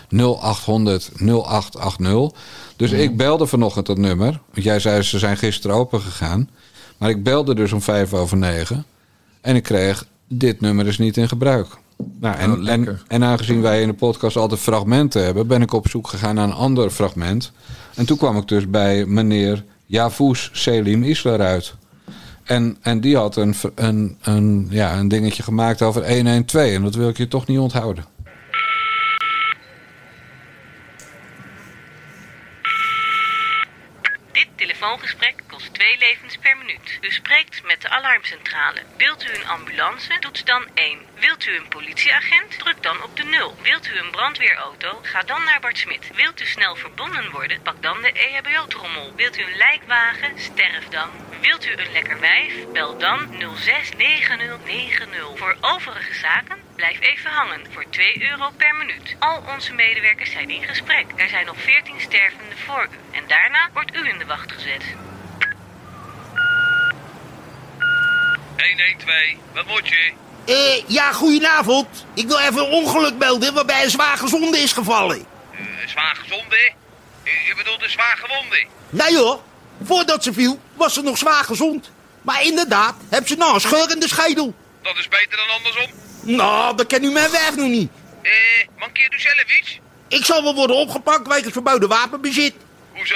0800 0880. Dus ik belde vanochtend dat nummer. Want jij zei ze zijn gisteren open gegaan. Maar ik belde dus om vijf over negen. En ik kreeg, dit nummer is niet in gebruik. Nou, en, Oh, en, en aangezien wij in de podcast altijd fragmenten hebben, ben ik op zoek gegaan naar een ander fragment. En toen kwam ik dus bij meneer Javous Selim Isler uit. En, en die had een, een, een, ja, een dingetje gemaakt over 112. En dat wil ik je toch niet onthouden. Dit telefoongesprek twee levens per minuut. U spreekt met de alarmcentrale. Wilt u een ambulance? Toets dan 1. Wilt u een politieagent? Druk dan op de 0. Wilt u een brandweerauto? Ga dan naar Bart Smit. Wilt u snel verbonden worden? Pak dan de EHBO-trommel. Wilt u een lijkwagen? Sterf dan. Wilt u een lekker wijf? Bel dan 069090. Voor overige zaken blijf even hangen voor 2 euro per minuut. Al onze medewerkers zijn in gesprek. Er zijn nog 14 stervenden voor u. En daarna wordt u in de wacht gezet. 112, wat moet je? Eh, ja, goedenavond. Ik wil even een ongeluk melden waarbij een zwaar gezonde is gevallen. Eh, zwaar gezonde? U, u bedoelt een zwaar gewonde? Nee hoor, voordat ze viel was ze nog zwaar gezond. Maar inderdaad, heb ze nou een scheur in de schedel. Dat is beter dan andersom. Nou, dat ken u mijn werf nog niet. Eh, mankeert u zelf iets? Ik zal wel worden opgepakt wegens verboden wapenbezit. Hoezo?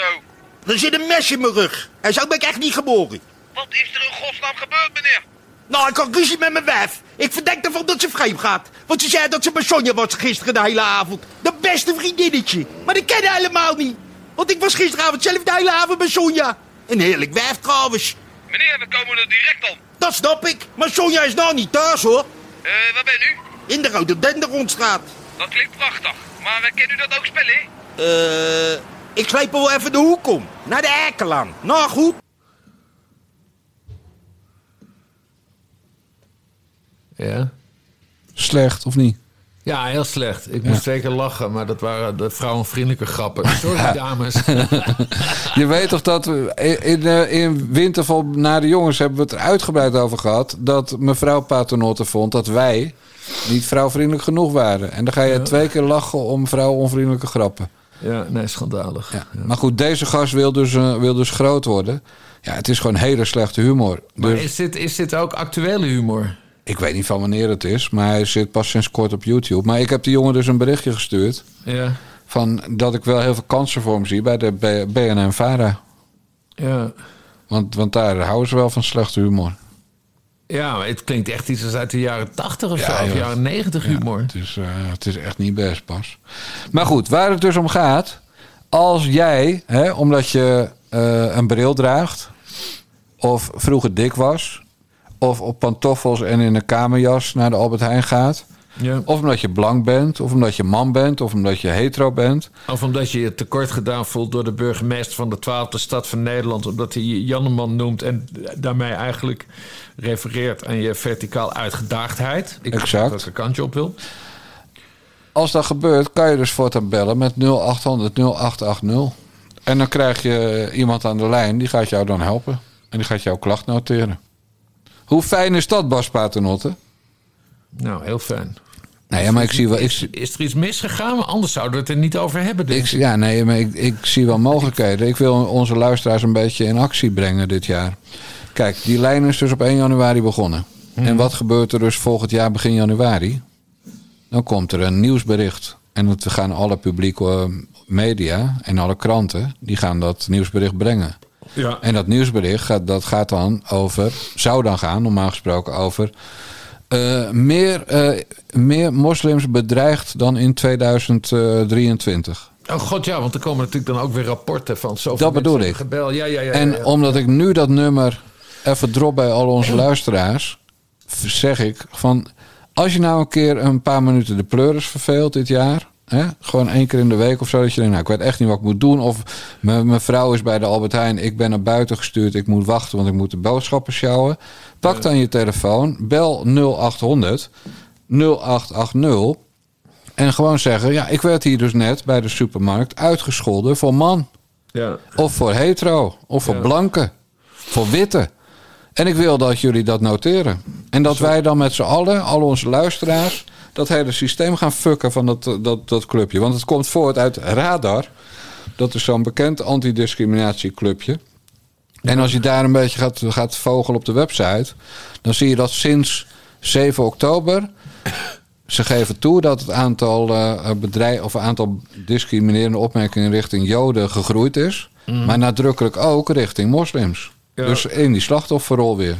Er zit een mes in mijn rug. En zo ben ik echt niet geboren. Wat is er in godsnaam gebeurd, meneer? Nou, ik had ruzie met mijn wijf. Ik verdenk ervan dat ze vreemd gaat. Want ze zei dat ze bij Sonja was gisteren de hele avond. De beste vriendinnetje. Maar dat ken ik helemaal niet. Want ik was gisteravond zelf de hele avond bij Sonja. Een heerlijk wijf trouwens. Meneer, we komen er direct aan. Dat snap ik. Maar Sonja is nou niet thuis hoor. Eh, waar ben u? In de Rode Denderondstraat. Dat klinkt prachtig. Maar uh, kent u dat ook spellen? Eh, ik sleep wel even de hoek om. Naar de Erkelaan. Nou goed. Ja. Slecht of niet? Ja, heel slecht. Ik moest zeker lachen, maar dat waren de vrouwenvriendelijke grappen. Sorry, dames. Je weet toch dat we in, in, eh, in Winterval naar de jongens hebben we het er uitgebreid over gehad. Dat mevrouw Paternotte vond dat wij niet vrouwvriendelijk genoeg waren. En dan ga je twee keer lachen om vrouwonvriendelijke grappen. Ja, nee, schandalig. Ja. Maar goed, deze gast wil dus, eh, wil dus groot worden. Ja, het is gewoon hele slechte humor. Maar Dus is dit, is dit ook actuele humor? Ik weet niet van wanneer het is, maar hij zit pas sinds kort op YouTube. Maar ik heb die jongen dus een berichtje gestuurd. Ja. Van dat ik wel heel veel kansen voor hem zie bij de BNN Vara. Ja. Want, want daar houden ze wel van slechte humor. Ja, maar het klinkt echt iets als uit de jaren 80 of Ja, zo, of ja. jaren 90 humor. Het is, eh, het is echt niet best pas. Maar goed, waar het dus om gaat. Als jij, hè, omdat je eh, een bril draagt. of vroeger dik was. Of op pantoffels en in een kamerjas naar de Albert Heijn gaat. Ja. of omdat je blank bent, of omdat je man bent, of omdat je hetero bent. Of omdat je je tekort gedaan voelt door de burgemeester van de twaalfde stad van Nederland. Omdat hij je Janneman noemt en daarmee eigenlijk refereert aan je verticaal uitgedaagdheid. Ik Exact. welke kant je op wil. Als dat gebeurt, kan je dus voortaan bellen met 0800 0880. En dan krijg je iemand aan de lijn, die gaat jou dan helpen. En die gaat jouw klacht noteren. Hoe fijn is dat, Bas Paternotte? Nou, heel fijn. Nee, ja, maar ik zie wel... Ik, Is, er iets misgegaan? Anders zouden we het er niet over hebben. Ik, ja, nee, maar ik, ik zie wel mogelijkheden. Ik wil onze luisteraars een beetje in actie brengen dit jaar. Kijk, die lijn is dus op 1 januari begonnen. En wat gebeurt er dus volgend jaar begin januari? Dan komt er een nieuwsbericht. En dat gaan alle publieke eh, media en alle kranten... die gaan dat nieuwsbericht brengen. Ja. En dat nieuwsbericht gaat, dat gaat dan over, zou dan gaan, normaal gesproken, over eh, meer, eh, meer moslims bedreigd dan in 2023. Oh god, ja, want er komen natuurlijk dan ook weer rapporten van zoveel Dat bedoel ik. Gebel. Ja, ja, ja, En ja, ja. omdat ik nu dat nummer even drop bij al onze luisteraars, zeg ik van als je nou een keer een paar minuten de pleuris verveelt dit jaar. Hè, gewoon één keer in de week of zo. Dat je denkt, nou, ik weet echt niet wat ik moet doen. Of mijn mijn vrouw is bij de Albert Heijn. Ik ben naar buiten gestuurd. Ik moet wachten, want ik moet de boodschappen sjouwen. Pak dan je telefoon. Bel 0800 0880. En gewoon zeggen, ja, ik werd hier dus net bij de supermarkt uitgescholden voor man. Ja. Of voor hetero. Of voor Ja. blanke. Voor witte. En ik wil dat jullie dat noteren. En dat wij dan met z'n allen, al onze luisteraars... dat hele systeem gaan fucken van dat, dat, dat clubje. Want het komt voort uit Radar. Dat is zo'n bekend antidiscriminatieclubje. En als je daar een beetje gaat, gaat vogelen op de website... dan zie je dat sinds 7 oktober... Ze geven toe dat het aantal eh bedrijven of aantal discriminerende opmerkingen richting Joden gegroeid is. Maar nadrukkelijk ook richting moslims. Ja. Dus in die slachtofferrol weer.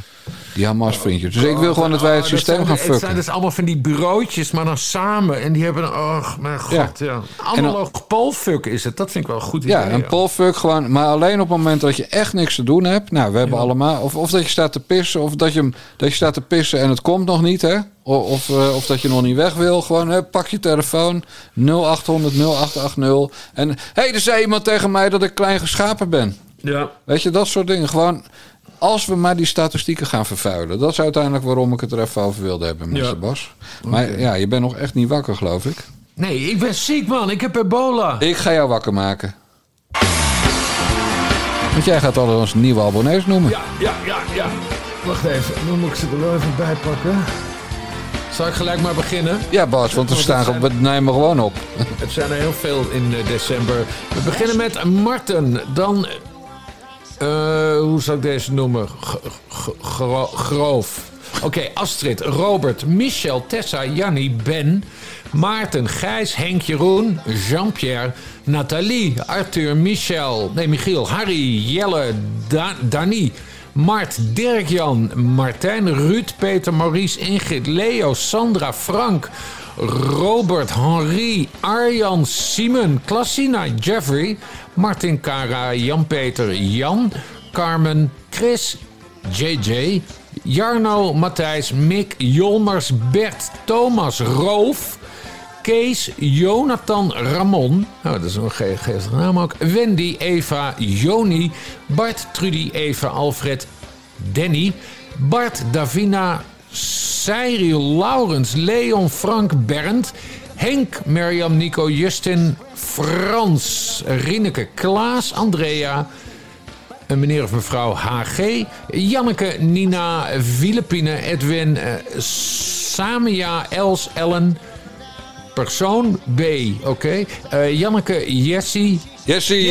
Die Hamas-vriendjes. Dus ik wil gewoon dat wij het Oh, systeem gaan Het zijn fucken. dus allemaal van die bureautjes, maar dan samen. En die hebben. Oh, mijn god, ja. Ja. Analoog polfuck is het. Dat vind ik wel een goed idee. Ja, een polfuck gewoon. Maar alleen op het moment dat je echt niks te doen hebt. Nou, we hebben allemaal. Of, of dat je staat te pissen. Of dat je, dat je staat te pissen en het komt nog niet, hè? Of, eh, of dat je nog niet weg wil. Gewoon, hè, pak je telefoon. 0800 0880. En hé, hey, er zei iemand tegen mij dat ik klein geschapen ben. Ja. Weet je, dat soort dingen. Gewoon. Als we maar die statistieken gaan vervuilen. Dat is uiteindelijk waarom ik het er even over wilde hebben, Mr. Ja. Bas. Maar ja, je bent nog echt niet wakker, geloof ik. Nee, ik ben ziek, man. Ik heb ebola. Ik ga jou wakker maken. Want jij gaat al onze nieuwe abonnees noemen. Ja, ja, ja, ja. Wacht even. Dan moet ik ze er wel even bij pakken. Zal ik gelijk maar beginnen? Ja, Bas, want we Want staan zijn- we nemen gewoon op. Het zijn er heel veel in eh, december. We beginnen met Marten. Dan, eh, hoe zal ik deze noemen? Groof. Oké, Astrid, Robert, Michel, Tessa, Jannie, Ben, Maarten, Gijs, Henk, Jeroen, Jean-Pierre, Nathalie, Arthur, Michel, nee, Michiel, Harry, Jelle, da Dani, Mart, Dirk-Jan, Martijn, Ruud, Peter, Maurice, Ingrid, Leo, Sandra, Frank, Robert, Henri, Arjan, Simon, Klassina, Jeffrey, Martin, Kara, Jan-Peter, Jan, Carmen, Chris, JJ, Jarno, Matthijs, Mick, Jolmers, Bert, Thomas, Roof, Kees, Jonathan, Ramon. Nou, dat is een ge- geestige naam ook. Wendy, Eva, Joni, Bart, Trudy, Eva, Alfred, Danny, Bart, Davina, Cyril, Laurens, Leon, Frank, Bernd, Henk, Mirjam, Nico, Justin, Frans, Rineke, Klaas, Andrea, een meneer of mevrouw HG, Janneke, Nina, Filipine, Edwin, eh, Samia, Els, Ellen, persoon B, oké. Eh, Janneke, Jessie, Jessie!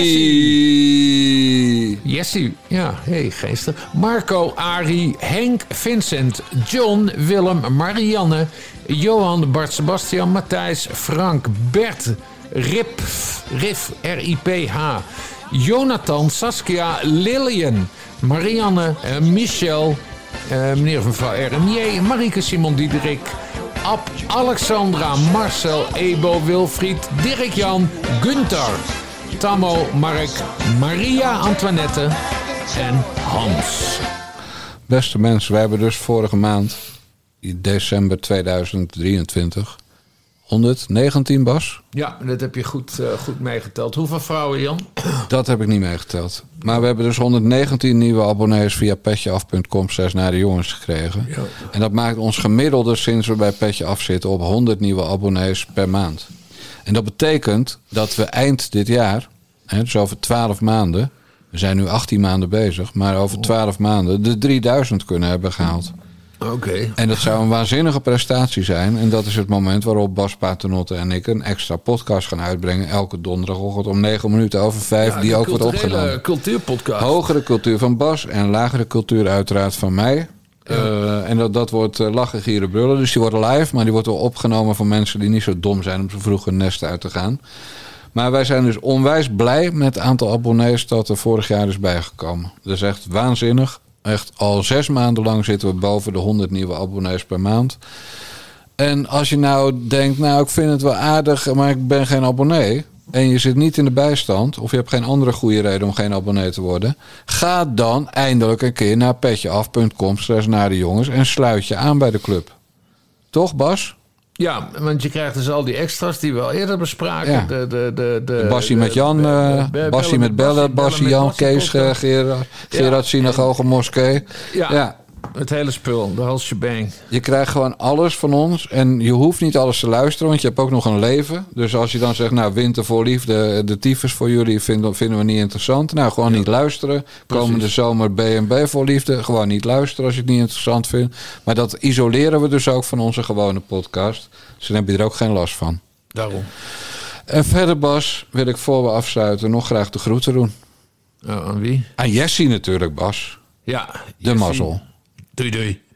Jessie, ja, hey, geestig. Marco, Ari, Henk, Vincent, John, Willem, Marianne, Johan, Bart, Sebastian, Matthijs, Frank, Bert, Rip, Rif, R-I-P-H, Jonathan, Saskia, Lillian, Marianne, eh, Michel, eh, meneer of mevrouw RMJ, Marieke, Simon Diederik, Ab, Alexandra, Marcel, Ebo, Wilfried, Dirk-Jan, Gunther, Tammo, Mark, Maria, Antoinette en Hans. Beste mensen, wij hebben dus vorige maand, december 2023, 119 Bas. Ja, dat heb je goed, eh, goed meegeteld. Hoeveel vrouwen, Jan? Dat heb ik niet meegeteld. Maar we hebben dus 119 nieuwe abonnees via petjeaf.com slash naar de jongens gekregen. En dat maakt ons gemiddelde sinds we bij Petje Af zitten op 100 nieuwe abonnees per maand. En dat betekent dat we eind dit jaar, hè, dus over 12 maanden, we zijn nu 18 maanden bezig, maar over 12 maanden de 3000 kunnen hebben gehaald. Oké. En dat zou een waanzinnige prestatie zijn. En dat is het moment waarop Bas Paternotte en ik een extra podcast gaan uitbrengen. Elke donderdagochtend om 9 minuten over 5, die ook wordt opgenomen. cultuurpodcast. Hogere cultuur van Bas en lagere cultuur uiteraard van mij. Eh, en dat, dat wordt eh, lachen, gieren, brullen. Dus die wordt live, maar die wordt wel opgenomen van mensen die niet zo dom zijn om zo vroeg hun nest uit te gaan. Maar wij zijn dus onwijs blij met het aantal abonnees dat er vorig jaar is bijgekomen. Dat is echt waanzinnig. Echt al zes maanden lang zitten we boven de 100 nieuwe abonnees per maand. En als je nou denkt, nou ik vind het wel aardig, maar ik ben geen abonnee. En je zit niet in de bijstand, of je hebt geen andere goede reden om geen abonnee te worden. Ga dan eindelijk een keer naar petjeaf.com slash naar de jongens en sluit je aan bij de club. Toch Bas? Ja, want je krijgt dus al die extra's die we al eerder bespraken. Ja. De, de, de, de, Bassie met Jan, Bassie met Bellen, Bassie Jan, Kees, eh. Gerard, Gerard Synagoge Moskee. Ja. Het hele spul, de whole shebang. Je krijgt gewoon alles van ons. En je hoeft niet alles te luisteren, want je hebt ook nog een leven. Dus als je dan zegt, nou, winter voor liefde, de tyfus voor jullie vinden, vinden we niet interessant. Nou, gewoon niet luisteren. Komende zomer B&B voor liefde. Gewoon niet luisteren als je het niet interessant vindt. Maar dat isoleren we dus ook van onze gewone podcast. Dus dan heb je er ook geen last van. Daarom. En verder, Bas, wil ik voor we afsluiten nog graag de groeten doen. Oh, aan wie? Aan Jessie natuurlijk, Bas. Ja. De Jessie. mazzel. Doei doei.